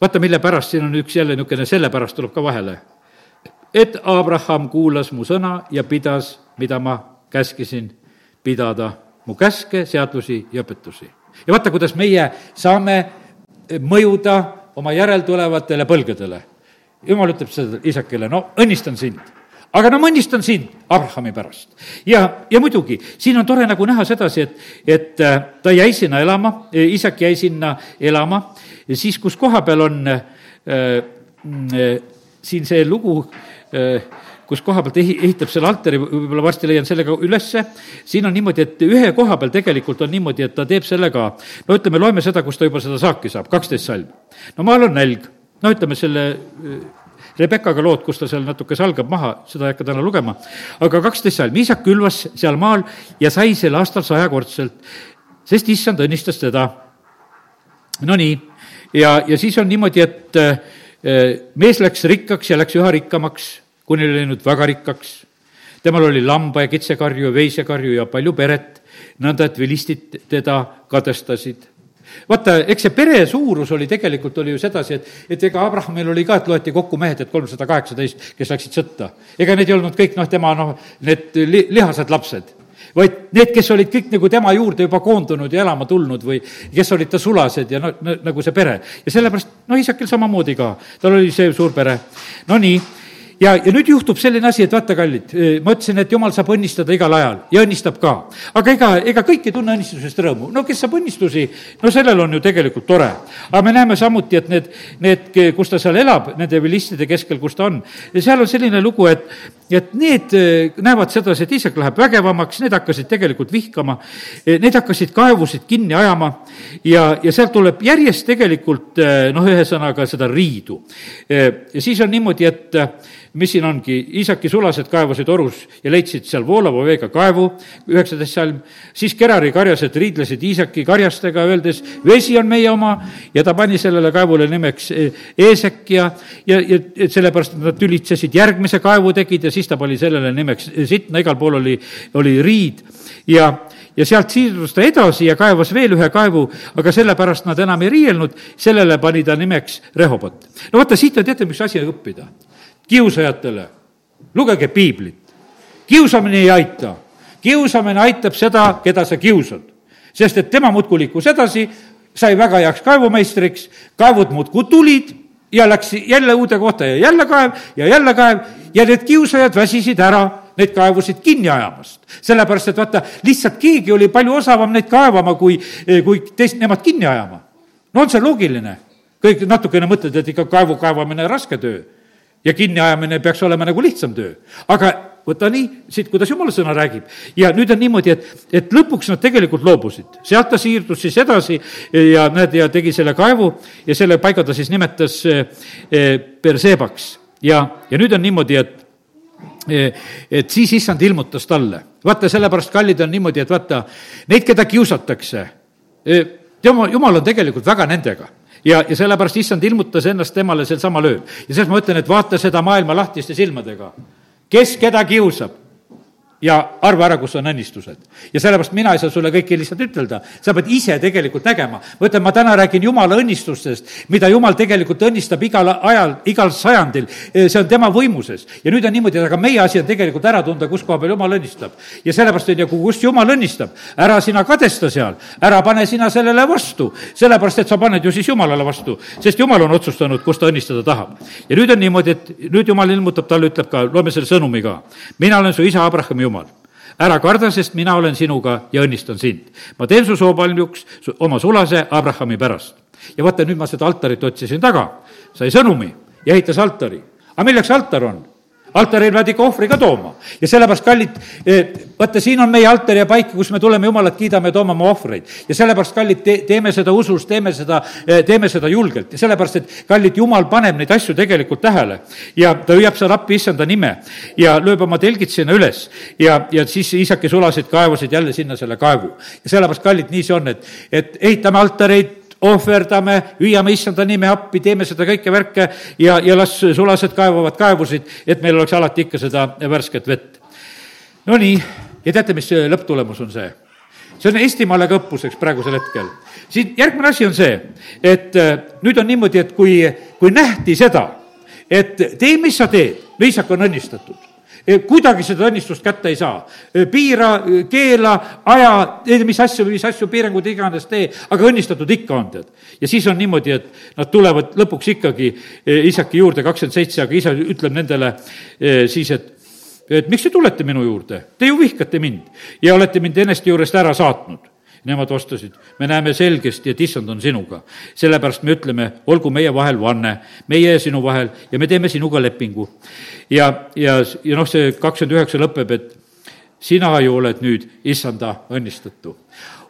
vaata, mille pärast, siin on üks jälle niisugune, sellepärast tuleb ka vahele. et Abraham kuulas mu sõna ja pidas, mida ma käskisin pidada, mu käske, seadusi ja õpetusi. ja vaata, kuidas meie saame mõjuda oma järeltulevatele põlgedele. jumal ütleb seda isakile, no õnnistan sind aga no ma õnnistan sind Abrahami pärast. ja, ja muidugi, siin on tore nagu näha sedasi, et, et äh, ta jäi sinna elama, isak jäi sinna elama, siis kus koha peal on äh, siin see lugu kus koha pealt ehi-, ehitab selle altari, võib-olla varsti leian selle ka ülesse, siin on niimoodi, et ühe koha peal tegelikult on niimoodi, et ta teeb selle ka, no ütleme, loeme seda, kus ta juba seda saaki saab, kaksteist salm. no maal on nälg, no ütleme selle Rebekaga lood, kus ta seal natuke salgab maha, seda ei hakka täna lugema, aga kaksteist salm, isak külvas seal maal ja sai sel aastal sajakordselt, sest issand õnnistas teda. Nonii, ja, ja siis on niimoodi, et mees läks rikkaks ja läks üha rikkamaks kuni oli läinud väga rikkaks. temal oli lamba- ja kitsekarju ja veisekarju ja palju peret, nõnda et vilistid teda kadestasid vaata, eks see pere suurus oli tegelikult, oli ju sedasi, et, et ega Abrahamil oli ka, et loeti kokku mehed, et kolmsada kaheksateist, kes läksid sõtta. ega need ei olnud kõik noh, tema noh, need li-, lihased lapsed, vaid need, kes olid kõik nagu tema juurde juba koondunud ja elama tulnud või kes olid ta sulased ja no, nagu see pere. ja sellepärast, no isakil samamoodi ka, tal oli see suur pere. Nonii ja, ja nüüd juhtub selline asi, et vaata, kallid, ma ütlesin, et jumal saab õnnistada igal ajal ja õnnistab ka. aga ega, ega kõik ei tunne õnnistusest rõõmu. no kes saab õnnistusi, no sellel on ju tegelikult tore. aga me näeme samuti, et need, need, kus ta seal elab, nende vilistide keskel, kus ta on, seal on selline lugu, et, et need näevad sedasi, et isak läheb vägevamaks, need hakkasid tegelikult vihkama, need hakkasid kaevusid kinni ajama ja, ja sealt tuleb järjest tegelikult noh, ühesõnaga seda riidu. ja siis on niimoodi, et mis siin ongi, isaki sulased kaevasid orus ja leidsid seal voolava veega kaevu, üheksateist salm, siis Gerari karjased riidlesid Iisaki karjastega, öeldes, vesi on meie oma, ja ta pani sellele kaevule nimeks Eesek ja, ja, ja sellepärast nad tülitsesid, järgmise kaevu tegid ja siis ta pani sellele nimeks Sitna, igal pool oli, oli riid ja ja sealt siirdus ta edasi ja kaevas veel ühe kaevu, aga sellepärast nad enam ei riielnud, sellele pani ta nimeks Rehobot. no vaata, siit on teate, mis asi õppida kiusajatele, lugege piiblit. kiusamine ei aita. kiusamine aitab seda, keda sa kiusad. sest et tema muudkui liikus edasi, sai väga heaks kaevumeistriks, kaevud muudkui tulid ja läks jälle uude kohta ja jälle kaev ja jälle kaev ja need kiusajad väsisid ära neid kaevusid kinni ajamast. sellepärast, et vaata, lihtsalt keegi oli palju osavam neid kaevama, kui, kui teist, nemad kinni ajama. no on see loogiline? kõik natukene mõtled, et ikka kaevu kaevamine raske töö ja kinniajamine peaks olema nagu lihtsam töö. aga võta nii, siit, kuidas jumala sõna räägib. ja nüüd on niimoodi, et, et lõpuks nad tegelikult loobusid. sealt ta siirdus siis edasi ja näed, ja tegi selle kaevu ja selle paiga ta siis nimetas Persebaks. Eh, ja, ja nüüd on niimoodi, et eh, et siis issand ilmutas talle. vaata, sellepärast, kallid, on niimoodi, et vaata, neid, keda kiusatakse, eh, jumal, jumal on tegelikult väga nendega ja, ja sellepärast issand ilmutas ennast temale sel samal ööl. ja selles ma ütlen, et vaata seda maailma lahtiste silmadega. Kes keda kiusab ja arva ära, kus on õnnistused. ja sellepärast mina ei saa sulle kõike lihtsalt ütelda, sa pead ise tegelikult nägema. ma ütlen, ma täna räägin Jumala õnnistustest, mida Jumal tegelikult õnnistab igal ajal, igal sajandil, see on tema võimuses. ja nüüd on niimoodi, et aga meie asi on tegelikult ära tunda, kus koha peal Jumal õnnistab. ja sellepärast on ju, kus Jumal õnnistab, ära sina kadesta seal, ära pane sina sellele vastu, sellepärast et sa paned ju siis Jumalale vastu, sest Jumal on otsustanud, kus ta õnnistada tahab. ja nüüd on niimoodi, et nüüd Jumal ilmutab talle, ütleb ka, loeme selle sõnumi ka. mina olen su isa Abrahami Jumal. ära karda, sest mina olen sinuga ja õnnistan sind. ma teen su soopaljuks oma sulase Abrahami pärast. ja vaata, nüüd ma seda altarit otsisin taga, sai sõnumi ja ehitas altari. aga milleks altar on? Altaril pead ikka ohvri ka tooma ja sellepärast, kallid, eh, vaata, siin on meie altar ja paik, kus me tuleme Jumalat kiidame toome oma ohvreid. ja sellepärast, kallid, te-, teeme seda usus, teeme seda, eh, teeme seda julgelt ja sellepärast, et kallid, Jumal paneb neid asju tegelikult tähele. ja ta hüüab seal appi issanda nime ja lööb oma telgid sinna üles ja, ja siis isake sulasid, kaevasid jälle sinna selle kaevu. ja sellepärast, kallid, nii see on, et, et ehitame altareid, ohverdame, hüüame issanda nime appi, teeme seda kõike värke ja, ja las sulased kaevavad kaevusid, et meil oleks alati ikka seda värsket vett. Nonii, ja teate, mis lõpptulemus on see? see on Eestimaale ka õppuseks praegusel hetkel. siin järgmine asi on see, et äh, nüüd on niimoodi, et kui, kui nähti seda, et tee, mis sa teed, Liisak on õnnistatud kuidagi seda õnnistust kätte ei saa. piira, keela, aja, mis asju, mis asju, piirangud iganes tee, aga õnnistatud ikka on, tead. ja siis on niimoodi, et nad tulevad lõpuks ikkagi isaki juurde, kakskümmend seitse, aga isa ütleb nendele siis, et et miks te tulete minu juurde, te ju vihkate mind ja olete mind eneste juurest ära saatnud nemad vastasid, me näeme selgesti, et issand on sinuga. sellepärast me ütleme, olgu meie vahel vanne, meie ja sinu vahel ja me teeme sinuga lepingu. ja, ja, ja noh, see kakskümmend üheksa lõpeb, et sina ju oled nüüd issanda õnnistatu.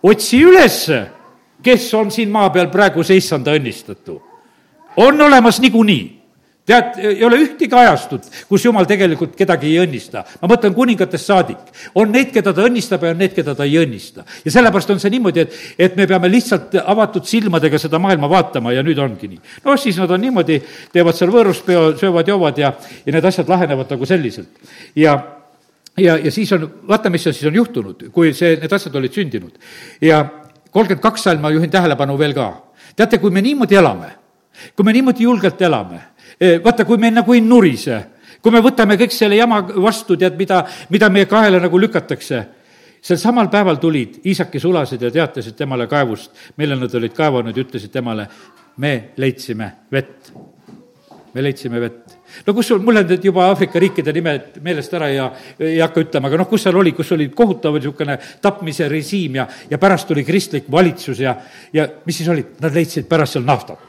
otsi ülesse, kes on siin maa peal praegu see issanda õnnistatu. on olemas niikuinii tead, ei ole ühtegi ajastut, kus jumal tegelikult kedagi ei õnnista. ma mõtlen kuningatest saadik. on neid, keda ta õnnistab ja on need, keda ta ei õnnista. ja sellepärast on see niimoodi, et, et me peame lihtsalt avatud silmadega seda maailma vaatama ja nüüd ongi nii. noh, siis nad on niimoodi, teevad seal võõruspeo, söövad-joovad ja, ja need asjad lahenevad nagu selliselt. ja ja, ja siis on, vaata, mis siis on juhtunud, kui see, need asjad olid sündinud. ja kolmkümmend kaks salm ma juhin tähelepanu veel ka. teate, kui me niimoodi elame, kui me niimoodi julgelt elame, vaata, kui me nagu ei nurise, kui me võtame kõik selle jama vastu, tead, mida, mida meie kaela nagu lükatakse, sel samal päeval tulid Iisaki sulased ja teatasid temale kaevust, mille nad olid kaevanud ja ütlesid temale, me leidsime vett. me leidsime vett. No kus sul, mul on nüüd juba Aafrika riikide nimed meelest ära ja ei hakka ütlema, aga noh, kus seal oli, kus oli kohutav niisugune tapmise režiim ja, ja pärast tuli kristlik valitsus ja, ja mis siis olid, nad leidsid pärast seal naftat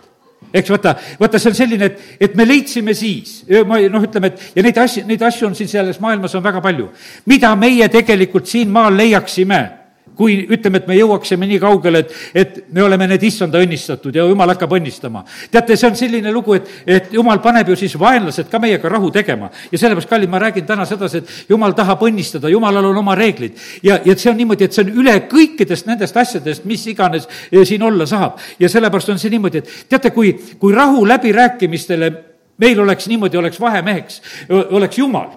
eks vaata, vaata, see on selline, et, et me leidsime siis, ma noh, ütleme, et ja neid asju, neid asju on siin selles maailmas on väga palju. mida meie tegelikult siin maal leiaksime kui ütleme, et me jõuaksime nii kaugele, et, et me oleme need issanda õnnistatud ja jumal hakkab õnnistama. teate, see on selline lugu, et, et jumal paneb ju siis vaenlased ka meiega rahu tegema. ja sellepärast, kallid, ma räägin täna sedasi, et jumal tahab õnnistada, jumalal on oma reeglid. ja, ja see on niimoodi, et see on üle kõikidest nendest asjadest, mis iganes eh, siin olla saab. ja sellepärast on see niimoodi, et teate, kui, kui rahu läbirääkimistele meil oleks niimoodi, oleks vahemeheks, oleks jumal.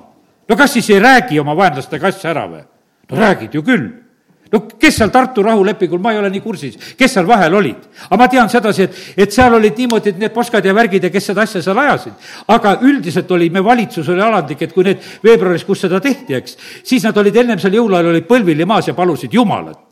no kas siis ei räägi oma vaenlastega asja ära või? no räägid ju küll no kes seal Tartu rahulepingul, ma ei ole nii kursis, kes seal vahel olid. aga ma tean sedasi, et, et seal olid niimoodi, et need poskad ja värgid ja kes seda asja seal ajasid. aga üldiselt oli, me valitsus oli alandlik, et kui need veebruaris, kus seda tehti, eks, siis nad olid ennem seal jõuluajal olid põlvili maas ja palusid Jumalat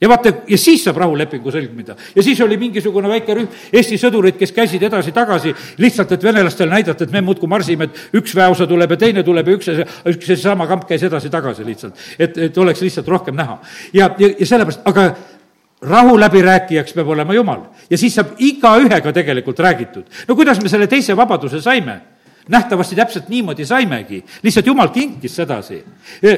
ja vaata, ja siis saab rahulepingu sõlmida. ja siis oli mingisugune väike rühm Eesti sõdureid, kes käisid edasi-tagasi lihtsalt, et venelastele näidata, et me muudkui marsime, et üks väeosa tuleb ja teine tuleb ja üks ja üks ja seesama kamp käis edasi-tagasi lihtsalt. et, et oleks lihtsalt rohkem näha. ja, ja, ja sellepärast, aga rahu läbirääkijaks peab olema Jumal ja siis saab igaühega tegelikult räägitud. no kuidas me selle teise vabaduse saime? Nähtavasti täpselt niimoodi saimegi, lihtsalt jumal kinkis sedasi.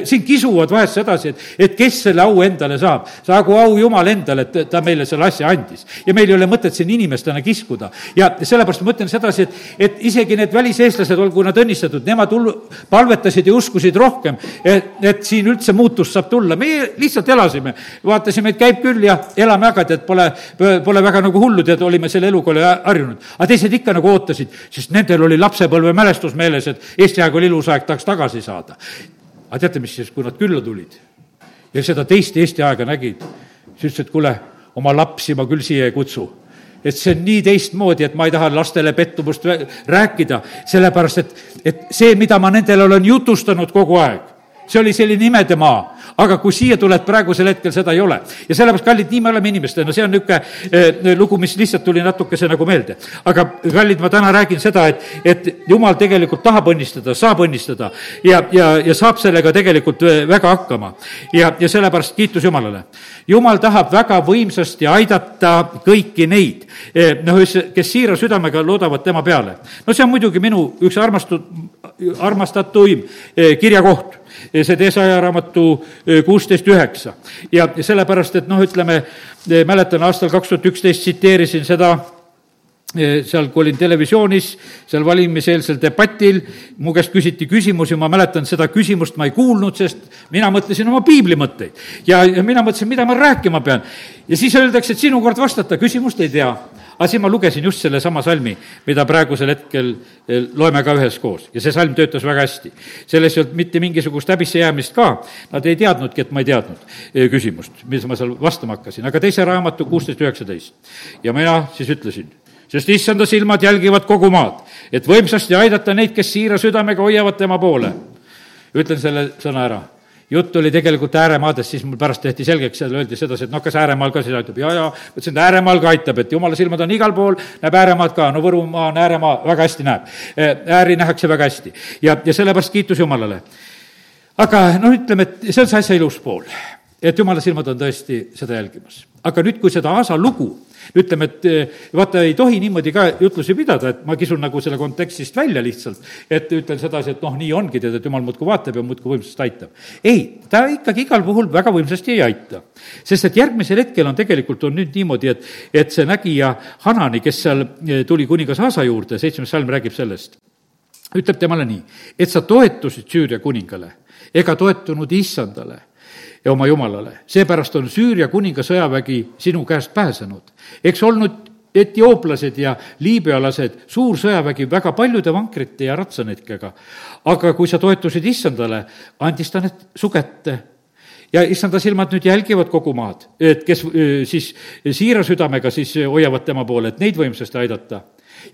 siin kisuvad vahest sedasi, et, et kes selle au endale saab. saagu au Jumal endale, et ta meile selle asja andis. ja meil ei ole mõtet siin inimestena kiskuda. ja sellepärast ma ütlen sedasi, et, et isegi need väliseestlased, olgu nad õnnistatud, nemad hullu, palvetasid ja uskusid rohkem, et, et siin üldse muutus saab tulla. meie lihtsalt elasime, vaatasime, et käib küll ja elame aga, tead, pole, pole väga nagu hullu, tead, olime selle eluga harjunud. aga teised ikka nagu ootasid, sest nendel oli lapsepõlve mälestus meeles, et Eesti aeg oli ilus aeg, tahaks tagasi saada. aga teate, mis siis, kui nad külla tulid ja seda teist Eesti aega nägid, siis ütlesid, kuule, oma lapsi ma küll siia ei kutsu et see on nii teistmoodi, et ma ei taha lastele pettumust rääkida, sellepärast et, et see, mida ma nendele olen jutustanud kogu aeg, see oli selline imede maa, aga kui siia tuled, praegusel hetkel seda ei ole. ja sellepärast, kallid, nii me oleme inimestena, see on niisugune eh, lugu, mis lihtsalt tuli natukese nagu meelde. aga kallid, ma täna räägin seda, et, et jumal tegelikult tahab õnnistada, saab õnnistada ja, ja, ja saab sellega tegelikult eh, väga hakkama. ja, ja sellepärast kiitus Jumalale. jumal tahab väga võimsasti aidata kõiki neid, eh, noh, kes siira südamega loodavad tema peale. no see on muidugi minu üks armastud, armastatuim kirjakoht see Teesaja raamatu eh, kuusteist üheksa. ja sellepärast, et noh, ütleme, eh, mäletan aastal kaks tuhat üksteist tsiteerisin seda, eh, seal, kui olin televisioonis, seal valimiseelsel debatil, mu käest küsiti küsimusi, ma mäletan seda küsimust ma ei kuulnud, sest mina mõtlesin oma piibli mõtteid. ja, ja mina mõtlesin, mida ma rääkima pean. ja siis öeldakse, et sinu kord vastata, küsimust ei tea aga siis ma lugesin just sellesama salmi, mida praegusel hetkel eh, loeme ka üheskoos ja see salm töötas väga hästi. selles ei olnud mitte mingisugust häbisse jäämist ka, nad ei teadnudki, et ma ei teadnud eh, küsimust, mis ma seal vastama hakkasin, aga teise raamatu kuusteist, üheksateist. ja mina siis ütlesin, sest issanda silmad jälgivad kogu maad, et võimsasti aidata neid, kes siira südamega hoiavad tema poole. ütlen selle sõna ära jutt oli tegelikult ääremaadest, siis mul pärast tehti selgeks, seal öeldi sedasi, et noh, kas ääremaal ka siis aitab ja, ja ütlesin, et ääremaal ka aitab, et jumala silmad on igal pool, näeb ääremaad ka, no Võrumaa on ääremaa, väga hästi näeb. ääri nähakse väga hästi ja, ja sellepärast kiitus Jumalale. aga noh, ütleme, et see on see asja ilus pool et jumala silmad on tõesti seda jälgimas. aga nüüd, kui seda Aasa lugu ütleme, et eh, vaata, ei tohi niimoodi ka jutlusi pidada, et ma kisun nagu selle kontekstist välja lihtsalt, et ütlen sedasi, et noh, nii ongi, tead, et jumal muudkui vaatab ja muudkui võimsasti aitab. ei, ta ikkagi igal puhul väga võimsasti ei aita. sest et järgmisel hetkel on tegelikult, on nüüd niimoodi, et, et see nägija Hanani, kes seal eh, tuli kuningas Aasa juurde, seitsmes salm räägib sellest, ütleb temale nii, et sa toetusid Süüria kuningale ega toetunud issandale ja oma jumalale. seepärast on Süüria kuninga sõjavägi sinu käest pääsenud. eks olnud etiooplased ja liibüalased, suur sõjavägi väga paljude vankrite ja ratsanetkega. aga kui sa toetusid issandale, andis ta need su kätte ja issanda silmad nüüd jälgivad kogu maad, et kes siis siira südamega siis hoiavad tema poole, et neid võimsasti aidata.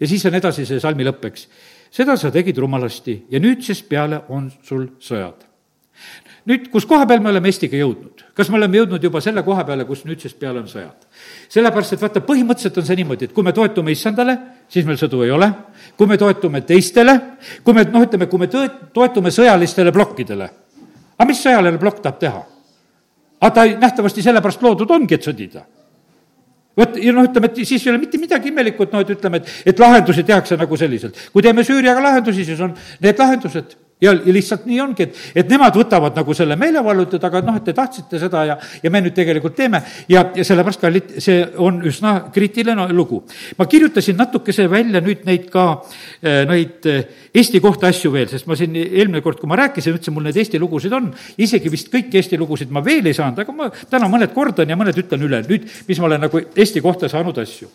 ja siis on edasi see salmi lõppeks. seda sa tegid rumalasti ja nüüdsest peale on sul sõjad nüüd, kus koha peal me oleme Eestiga jõudnud? kas me oleme jõudnud juba selle koha peale, kus nüüdsest peale on sõjad? sellepärast, et vaata, põhimõtteliselt on see niimoodi, et kui me toetume issandale, siis meil sõdu ei ole, kui me toetume teistele, kui me noh, ütleme, kui me tõe-, toetume sõjalistele plokkidele, aga mis sõjaline plokk tahab teha? aga ta nähtavasti sellepärast loodud ongi, et sõdida vot ja noh, ütleme, et siis ei ole mitte midagi imelikku, et noh, et ütleme, et, et lahendusi tehakse nagu selliselt. kui teeme Süüriaga lahendusi, siis on need lahendused ja, lihtsalt nii ongi, et, et nemad võtavad nagu selle meelevallutud, aga noh, et te tahtsite seda ja, ja me nüüd tegelikult teeme. Ja, ja sellepärast, kallid, see on üsna kriitiline lugu. ma kirjutasin natukese välja nüüd neid ka, eh, neid eh, Eesti kohta asju veel, sest ma siin eelmine kord, kui ma rääkisin, ütlesin, mul neid Eesti lugusid on, isegi vist kõiki Eesti lugusid ma veel ei saanud, aga ma täna mõned kordan ja mõned ütlen üle, nüüd, mis ma olen nagu Eesti kohta saanud asju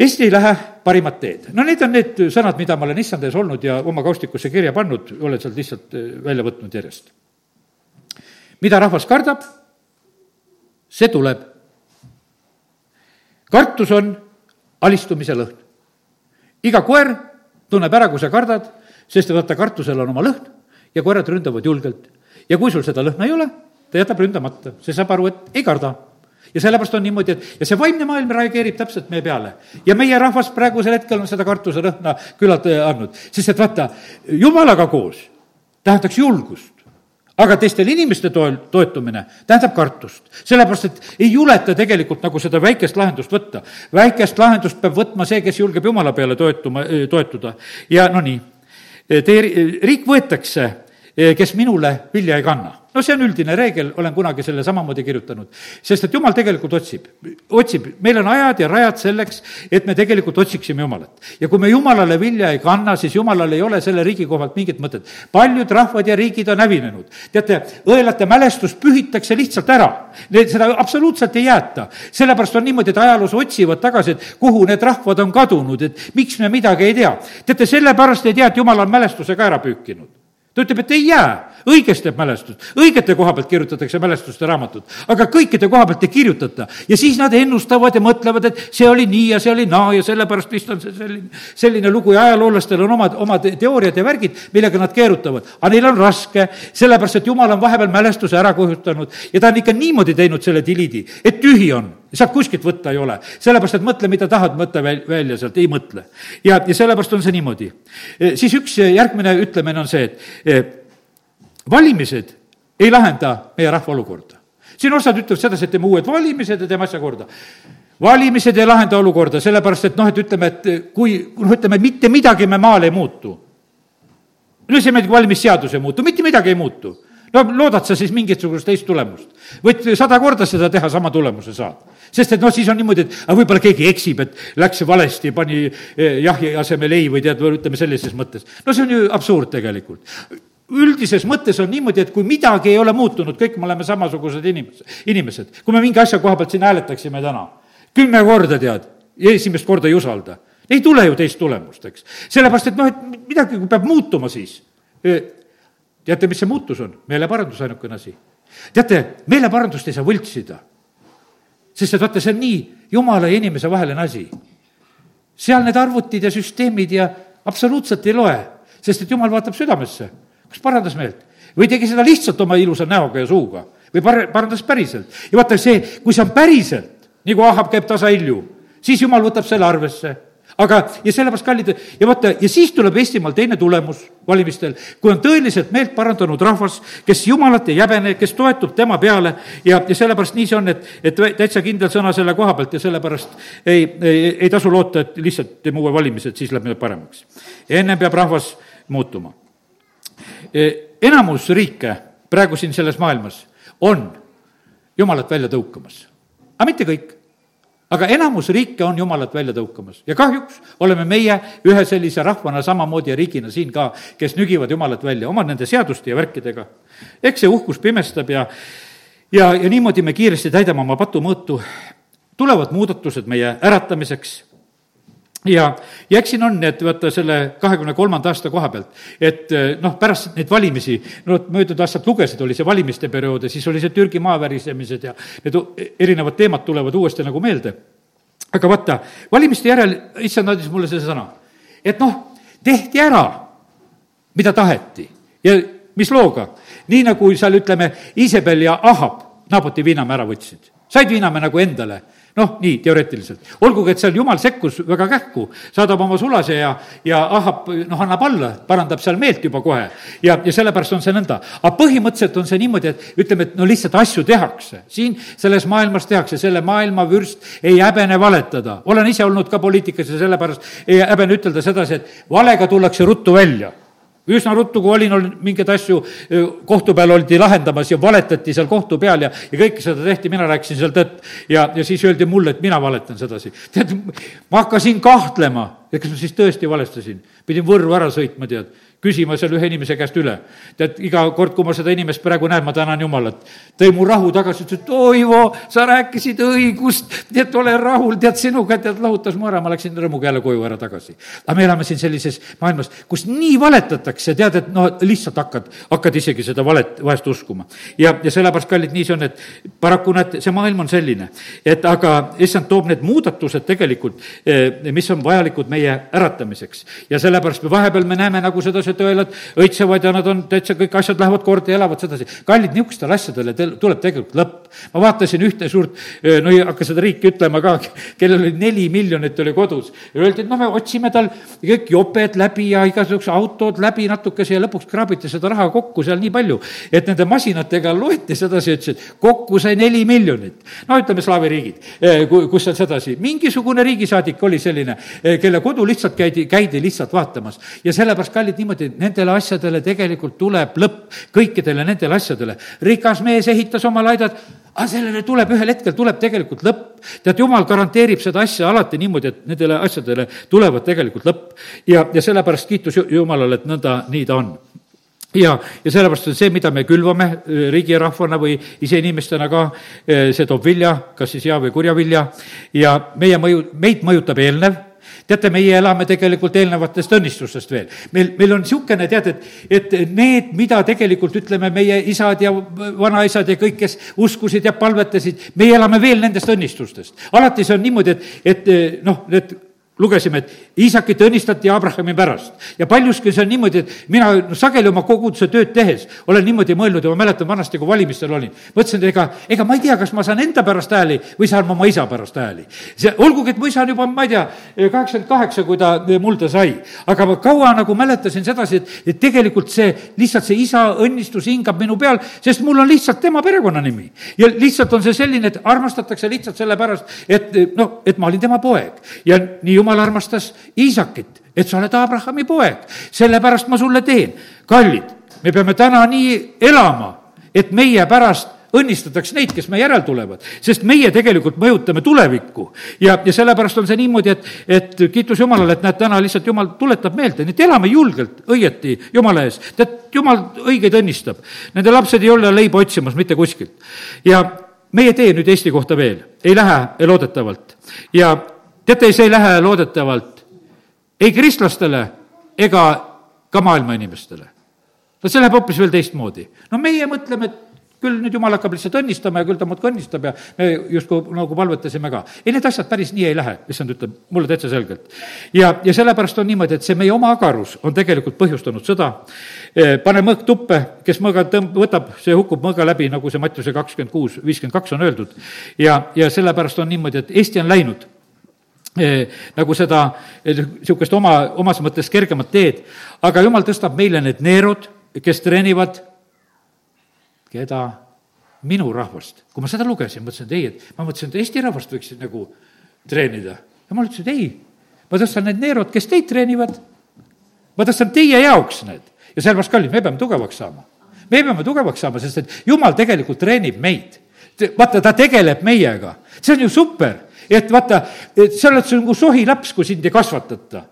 Eesti ei lähe parimat teed. no need on need sõnad, mida ma olen issand ees olnud ja oma kaustikusse kirja pannud, olen sealt lihtsalt eh, välja võtnud järjest. mida rahvas kardab, see tuleb. kartus on alistumise lõhn. iga koer tunneb ära, kui sa kardad, sest vaata, kartusel on oma lõhn ja koerad ründavad julgelt. ja kui sul seda lõhna ei ole, ta jätab ründamata, see saab aru, et ei karda ja sellepärast on niimoodi, et ja see vaimne maailm reageerib täpselt meie peale. ja meie rahvas praegusel hetkel on seda kartuse lõhna küllalt äh, andnud, sest et vaata, jumalaga koos tähendaks julgust aga teistele inimeste toel, toetumine tähendab kartust. sellepärast, et ei juleta tegelikult nagu seda väikest lahendust võtta. väikest lahendust peab võtma see, kes julgeb Jumala peale toetuma, äh, toetuda. ja no nii, teie riik võetakse, kes minule vilja ei kanna no see on üldine reegel, olen kunagi selle samamoodi kirjutanud. sest et jumal tegelikult otsib, otsib, meil on ajad ja rajad selleks, et me tegelikult otsiksime Jumalat. ja kui me Jumalale vilja ei kanna, siis Jumalal ei ole selle riigi kohalt mingit mõtet. paljud rahvad ja riigid on hävinenud. teate, õelate mälestus pühitakse lihtsalt ära. seda absoluutselt ei jäeta. sellepärast on niimoodi, et ajaloos otsivad tagasi, et kuhu need rahvad on kadunud, et miks me midagi ei tea. teate, sellepärast ei tea, et Jumal on mälestuse ka ära püükinud. Ta ütleb, et ei jää. Õigest teeb mälestust, õigete koha pealt kirjutatakse mälestuste raamatut, aga kõikide koha pealt ei kirjutata. ja siis nad ennustavad ja mõtlevad, et see oli nii ja see oli naa ja sellepärast vist on see selline, selline lugu. Ja ajaloolastel on omad, omad teooriad ja värgid, millega nad keerutavad. aga neil on raske, sellepärast et jumal on vahepeal mälestuse ära kuhjutanud ja ta on ikka niimoodi teinud selle diliidi, et tühi on sealt kuskilt võtta ei ole, sellepärast et mõtle, mida tahad, mõtle väl-, välja sealt, ei mõtle. ja, ja sellepärast on see niimoodi. siis üks järgmine ütlemine on see, et valimised ei lahenda meie rahva olukorda. siin osad ütlevad sedasi, et teeme uued valimised ja teeme asja korda. valimised ei lahenda olukorda, sellepärast et noh, et ütleme, et kui noh, ütleme, mitte midagi me maal ei muutu. no isegi valimisseadus ei muutu, mitte midagi ei muutu no loodad sa siis mingisugust teist tulemust? võid sada korda seda teha, sama tulemuse saad. sest et noh, siis on niimoodi, et aga võib-olla keegi eksib, et läks valesti, pani eh, jahi asemel ei või tead, ütleme sellises mõttes. no see on ju absurd tegelikult üldises mõttes on niimoodi, et kui midagi ei ole muutunud, kõik me oleme samasugused inimesed, inimesed. kui me mingi asja koha pealt siin hääletaksime täna, kümme korda tead, esimest korda ei usalda, ei tule ju teist tulemust, eks. sellepärast, et noh, et midagi peab muutuma siis. Teate, mis see muutus on? meeleparandus ainukene asi. teate, meeleparandust ei saa võltsida. sest et vaata, see on nii jumala ja inimese vaheline asi. seal need arvutid ja süsteemid ja absoluutselt ei loe, sest et jumal vaatab südamesse kas parandas meelt? või tegi seda lihtsalt oma ilusa näoga ja suuga või par-, parandas päriselt? ja vaata see, kui see on päriselt, nagu Ahab käib tasa ilju, siis jumal võtab selle arvesse. Aga, ja sellepärast, kallid, ja vaata, ja siis tuleb Eestimaal teine tulemus valimistel, kui on tõeliselt meelt parandanud rahvas, kes Jumalat ei häbene, kes toetub tema peale ja, ja sellepärast nii see on, et, et täitsa kindel sõna selle koha pealt ja sellepärast ei, ei, ei tasu loota, et lihtsalt teeme uue valimise, et siis läheb midagi paremaks. ennem peab rahvas muutuma. E, enamus riike praegu siin selles maailmas on Jumalat välja tõukamas, aga mitte kõik aga enamus riike on jumalat välja tõukamas ja kahjuks oleme meie ühe sellise rahvana samamoodi ja riigina siin ka, kes nügivad jumalat välja oma nende seaduste ja värkidega. eks see uhkus pimestab ja, ja, ja niimoodi me kiiresti täidame oma patumõõtu. tulevad muudatused meie äratamiseks ja, ja eks siin on, et vaata selle kahekümne kolmanda aasta koha pealt, et eh, noh, pärast neid valimisi, no möödunud aastat lugesid, oli see valimiste periood ja siis oli see Türgi maavärisemised ja need erinevad teemad tulevad uuesti nagu meelde. aga vaata, valimiste järel issand andis mulle selle sõna, et noh, tehti ära, mida taheti ja mis looga, nii nagu seal ütleme, Iisabel ja Ahab Naaboti viinamäe ära võtsid, said viinamäe nagu endale noh, nii teoreetiliselt. olgugi, et seal jumal sekkus väga kähku, saadab oma sulase ja, ja Ahab noh, annab alla, parandab seal meelt juba kohe. ja, ja sellepärast on see nõnda. aga põhimõtteliselt on see niimoodi, et ütleme, et no lihtsalt asju tehakse. siin selles maailmas tehakse, selle maailma vürst ei häbene valetada. olen ise olnud ka poliitikas ja sellepärast ei häbene ütelda sedasi, et valega tullakse ruttu välja üsna ruttu, kui olin, olin mingeid asju kohtu peal oldi lahendamas ja valetati seal kohtu peal ja, ja kõike seda tehti, mina rääkisin seal tõtt. ja, ja siis öeldi mulle, et mina valetan sedasi. tead, ma hakkasin kahtlema, et kas ma siis tõesti valestasin. pidin Võrru ära sõitma, tead küsima seal ühe inimese käest üle. tead, iga kord, kui ma seda inimest praegu näen, ma tänan Jumalat. tõi mu rahu tagasi, ütles, et Toivo, sa rääkisid õigust, tead, ole rahul, tead, sinuga, tead, lahutas mu ära, ma läksin rõõmuga jälle koju ära tagasi. aga me elame siin sellises maailmas, kus nii valetatakse, tead, et no lihtsalt hakkad, hakkad isegi seda valet vahest uskuma. ja, ja sellepärast, kallid, nii see on, et paraku näed, see maailm on selline, et aga issand toob need muudatused tegelikult, eh, mis on vajalikud meie äratamiseks. ja sellepärast me vahepeal me näeme nagu seda õigused õelad õitsevad ja nad on täitsa, kõik asjad lähevad korda ja elavad sedasi. kallid, niisugustele asjadele tel-, tuleb tegelikult lõpp. ma vaatasin ühte suurt, no ei hakka seda riiki ütlema ka, kellel oli neli miljonit oli kodus. ja öeldi, et noh, me otsime tal kõik joped läbi ja igasugused autod läbi natukese ja lõpuks kraabiti seda raha kokku seal nii palju, et nende masinatega loeti sedasi, ütles, et kokku sai neli miljonit. no ütleme, slaavi riigid, kus on sedasi, mingisugune riigisaadik oli selline, kelle kodu lihtsalt käidi, käidi lihtsalt vaatamas ja sellepärast, kallid, niimoodi niimoodi, nendele asjadele tegelikult tuleb lõpp, kõikidele nendele asjadele. rikas mees ehitas oma laidad, aga sellele tuleb ühel hetkel, tuleb tegelikult lõpp. tead, jumal garanteerib seda asja alati niimoodi, et nendele asjadele tulevad tegelikult lõpp. ja, ja sellepärast kiitus Jumalale, et nõnda, nii ta on ja, ja sellepärast on see, mida me külvame äh, riigi ja rahvana või ise inimestena ka, äh, see toob vilja, kas siis hea või kurja vilja ja meie mõju, meid mõjutab eelnev teate, meie elame tegelikult eelnevatest õnnistustest veel. meil, meil on niisugune, tead, et, et need, mida tegelikult ütleme, meie isad ja vanaisad ja kõik, kes uskusid ja palvetasid, meie elame veel nendest õnnistustest. alati see on niimoodi, et, et noh, need lugesime, et Iisakit õnnistati Abrahami pärast. ja paljuski see on niimoodi, et mina no, sageli oma koguduse tööd tehes olen niimoodi mõelnud ja ma mäletan vanasti, kui valimistel olin. mõtlesin, et ega, ega ma ei tea, kas ma saan enda pärast hääli või saan ma oma isa pärast hääli. see, olgugi, et mu isa on juba, ma ei tea, kaheksakümmend kaheksa, kui ta mulda sai. aga ma kaua nagu mäletasin sedasi, et, et tegelikult see, lihtsalt see isa õnnistus hingab minu peal, sest mul on lihtsalt tema perekonnanimi. ja lihtsalt on see selline, et armastatakse lihtsalt sellepärast, et noh, et ma olin tema poeg. ja nii jumal jumal armastas Iisakit, et sa oled Abrahami poeg, sellepärast ma sulle teen. kallid, me peame täna nii elama, et meie pärast õnnistatakse neid, kes meie järel tulevad, sest meie tegelikult mõjutame tulevikku. ja, ja sellepärast on see niimoodi, et, et kiitus Jumalale, et näed, täna lihtsalt Jumal tuletab meelde, nii et elame julgelt, õieti Jumala ees. tead, Jumal õigeid õnnistab. Nende lapsed ei ole leiba otsimas mitte kuskilt. ja meie tee nüüd Eesti kohta veel ei lähe loodetavalt ja teate, see ei lähe loodetavalt ei kristlastele ega ka maailma inimestele. no see läheb hoopis veel teistmoodi. no meie mõtleme, et küll nüüd jumal hakkab lihtsalt õnnistama ja küll ta muudkui õnnistab ja me justkui nagu palvetasime ka. ei, need asjad päris nii ei lähe, issand ütleb mulle täitsa selgelt. ja, ja sellepärast on niimoodi, et see meie oma agarus on tegelikult põhjustanud sõda. E, pane mõõk tuppe, kes mõõga tõmb-, võtab, see hukkub mõõga läbi, nagu see Mattiuse kakskümmend kuus, viiskümmend kaks on öeldud. ja, ja sellepärast on niimoodi, et Eesti on läinud nagu seda niisugust oma, omas mõttes kergemat teed, aga jumal tõstab meile need neerud, kes treenivad keda? minu rahvast. kui ma seda lugesin, mõtlesin, et ei, et ma mõtlesin, et Eesti rahvast võiks nagu treenida. jumal ütles, et ei, ma tõstan need neerud, kes teid treenivad. ma tõstan teie jaoks need ja sellepärast, kallid, me peame tugevaks saama. me peame tugevaks saama, sest et jumal tegelikult treenib meid. vaata, ta tegeleb meiega, see on ju super, et vaata, et sa oled nagu sohilaps, kui sind ei kasvatata.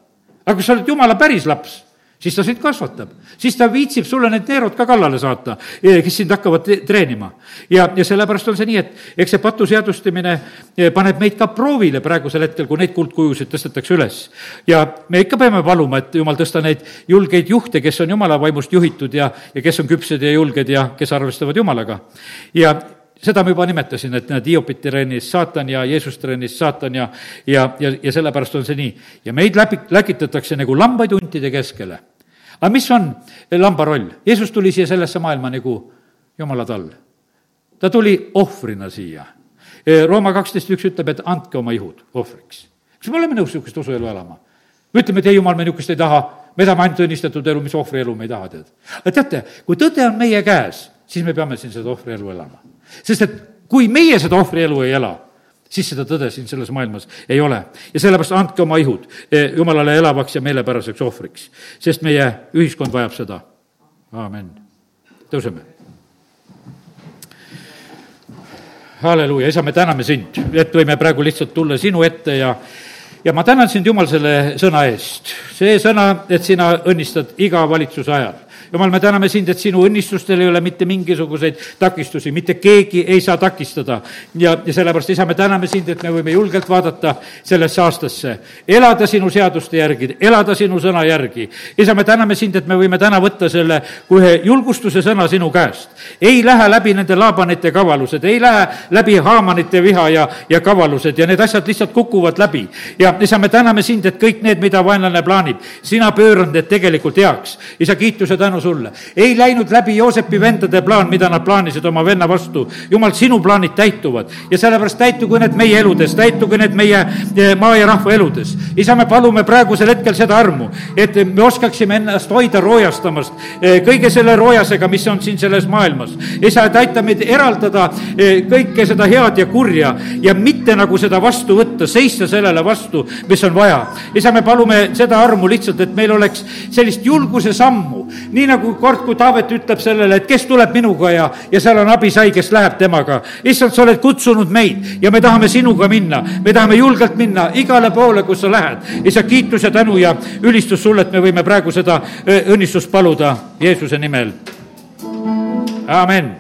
aga kui sa oled jumala päris laps siis ta sind kasvatab, siis ta viitsib sulle need neerud ka kallale saata, eh, kes sind hakkavad treenima. ja, ja sellepärast on see nii, et eks see patu seadustamine eh, paneb meid ka proovile praegusel hetkel, kui neid kuldkujusid tõstetakse üles. ja me ikka peame paluma, et jumal, tõsta neid julgeid juhte, kes on jumala vaimust juhitud ja, ja kes on küpsed ja julged ja kes arvestavad jumalaga. ja seda ma juba nimetasin, et näed, Hiopit treenis saatan ja Jeesus treenis saatan ja, ja, ja, ja sellepärast on see nii. ja meid läbi, läkitatakse nagu lambaid huntide keskele. aga mis on lamba roll? Jeesus tuli siia sellesse maailma nagu jumala tall. ta tuli ohvrina siia. E, Rooma kaksteist üks ütleb, et andke oma ihud ohvriks. kas me oleme nõus niisugust usuelu elama? me ütleme, et ei, jumal, me niisugust ei taha, me tahame ainult õnnistatud elu, mis ohvrielu me ei taha, tead. aga teate, kui tõde on meie käes, siis me peame siin seda ohvrielu elama sest et kui meie seda ohvrielu ei ela, siis seda tõde siin selles maailmas ei ole. ja sellepärast andke oma ihud eh, jumalale elavaks ja meelepäraseks ohvriks, sest meie ühiskond vajab seda. aamen. tõuseme. halleluuja, isa, me täname sind, et võime praegu lihtsalt tulla sinu ette ja ja ma tänan sind, Jumal, selle sõna eest. see sõna, et sina õnnistad iga valitsuse ajal jumal, me täname sind, et sinu õnnistustel ei ole mitte mingisuguseid takistusi, mitte keegi ei saa takistada. ja, ja sellepärast, isa, me täname sind, et me võime julgelt vaadata sellesse aastasse, elada sinu seaduste järgi, elada sinu sõna järgi. isa, me täname sind, et me võime täna võtta selle kui ühe julgustuse sõna sinu käest. ei lähe läbi nende laabanite kavalused, ei lähe läbi haamanite viha ja, ja kavalused ja need asjad lihtsalt kukuvad läbi. ja isa, me täname sind, et kõik need, mida vaenlane plaanib, sina pöörad need tegelikult heaks. isa, kiituse tänu tänu sulle. ei läinud läbi Joosepi vendade plaan, mida nad plaanisid oma venna vastu. jumal, sinu plaanid täituvad ja sellepärast täitugu need meie eludes, täitugu need meie eh, maa ja rahva eludes. isa, me palume praegusel hetkel seda armu, et me oskaksime ennast hoida roojastamast eh, kõige selle roojasega, mis on siin selles maailmas. isa, et aita meid eraldada eh, kõike seda head ja kurja ja mitte nagu seda vastu võtta, seista sellele vastu, mis on vaja. isa, me palume seda armu lihtsalt, et meil oleks sellist julguse sammu, nii nagu kord, kui Taavet ütleb sellele, et kes tuleb minuga ja, ja seal on abisai, kes läheb temaga. issand, sa oled kutsunud meid ja me tahame sinuga minna, me tahame julgelt minna igale poole, kus sa lähed. isa, kiitus ja tänu ja ülistus sulle, et me võime praegu seda õnnistust paluda Jeesuse nimel. amin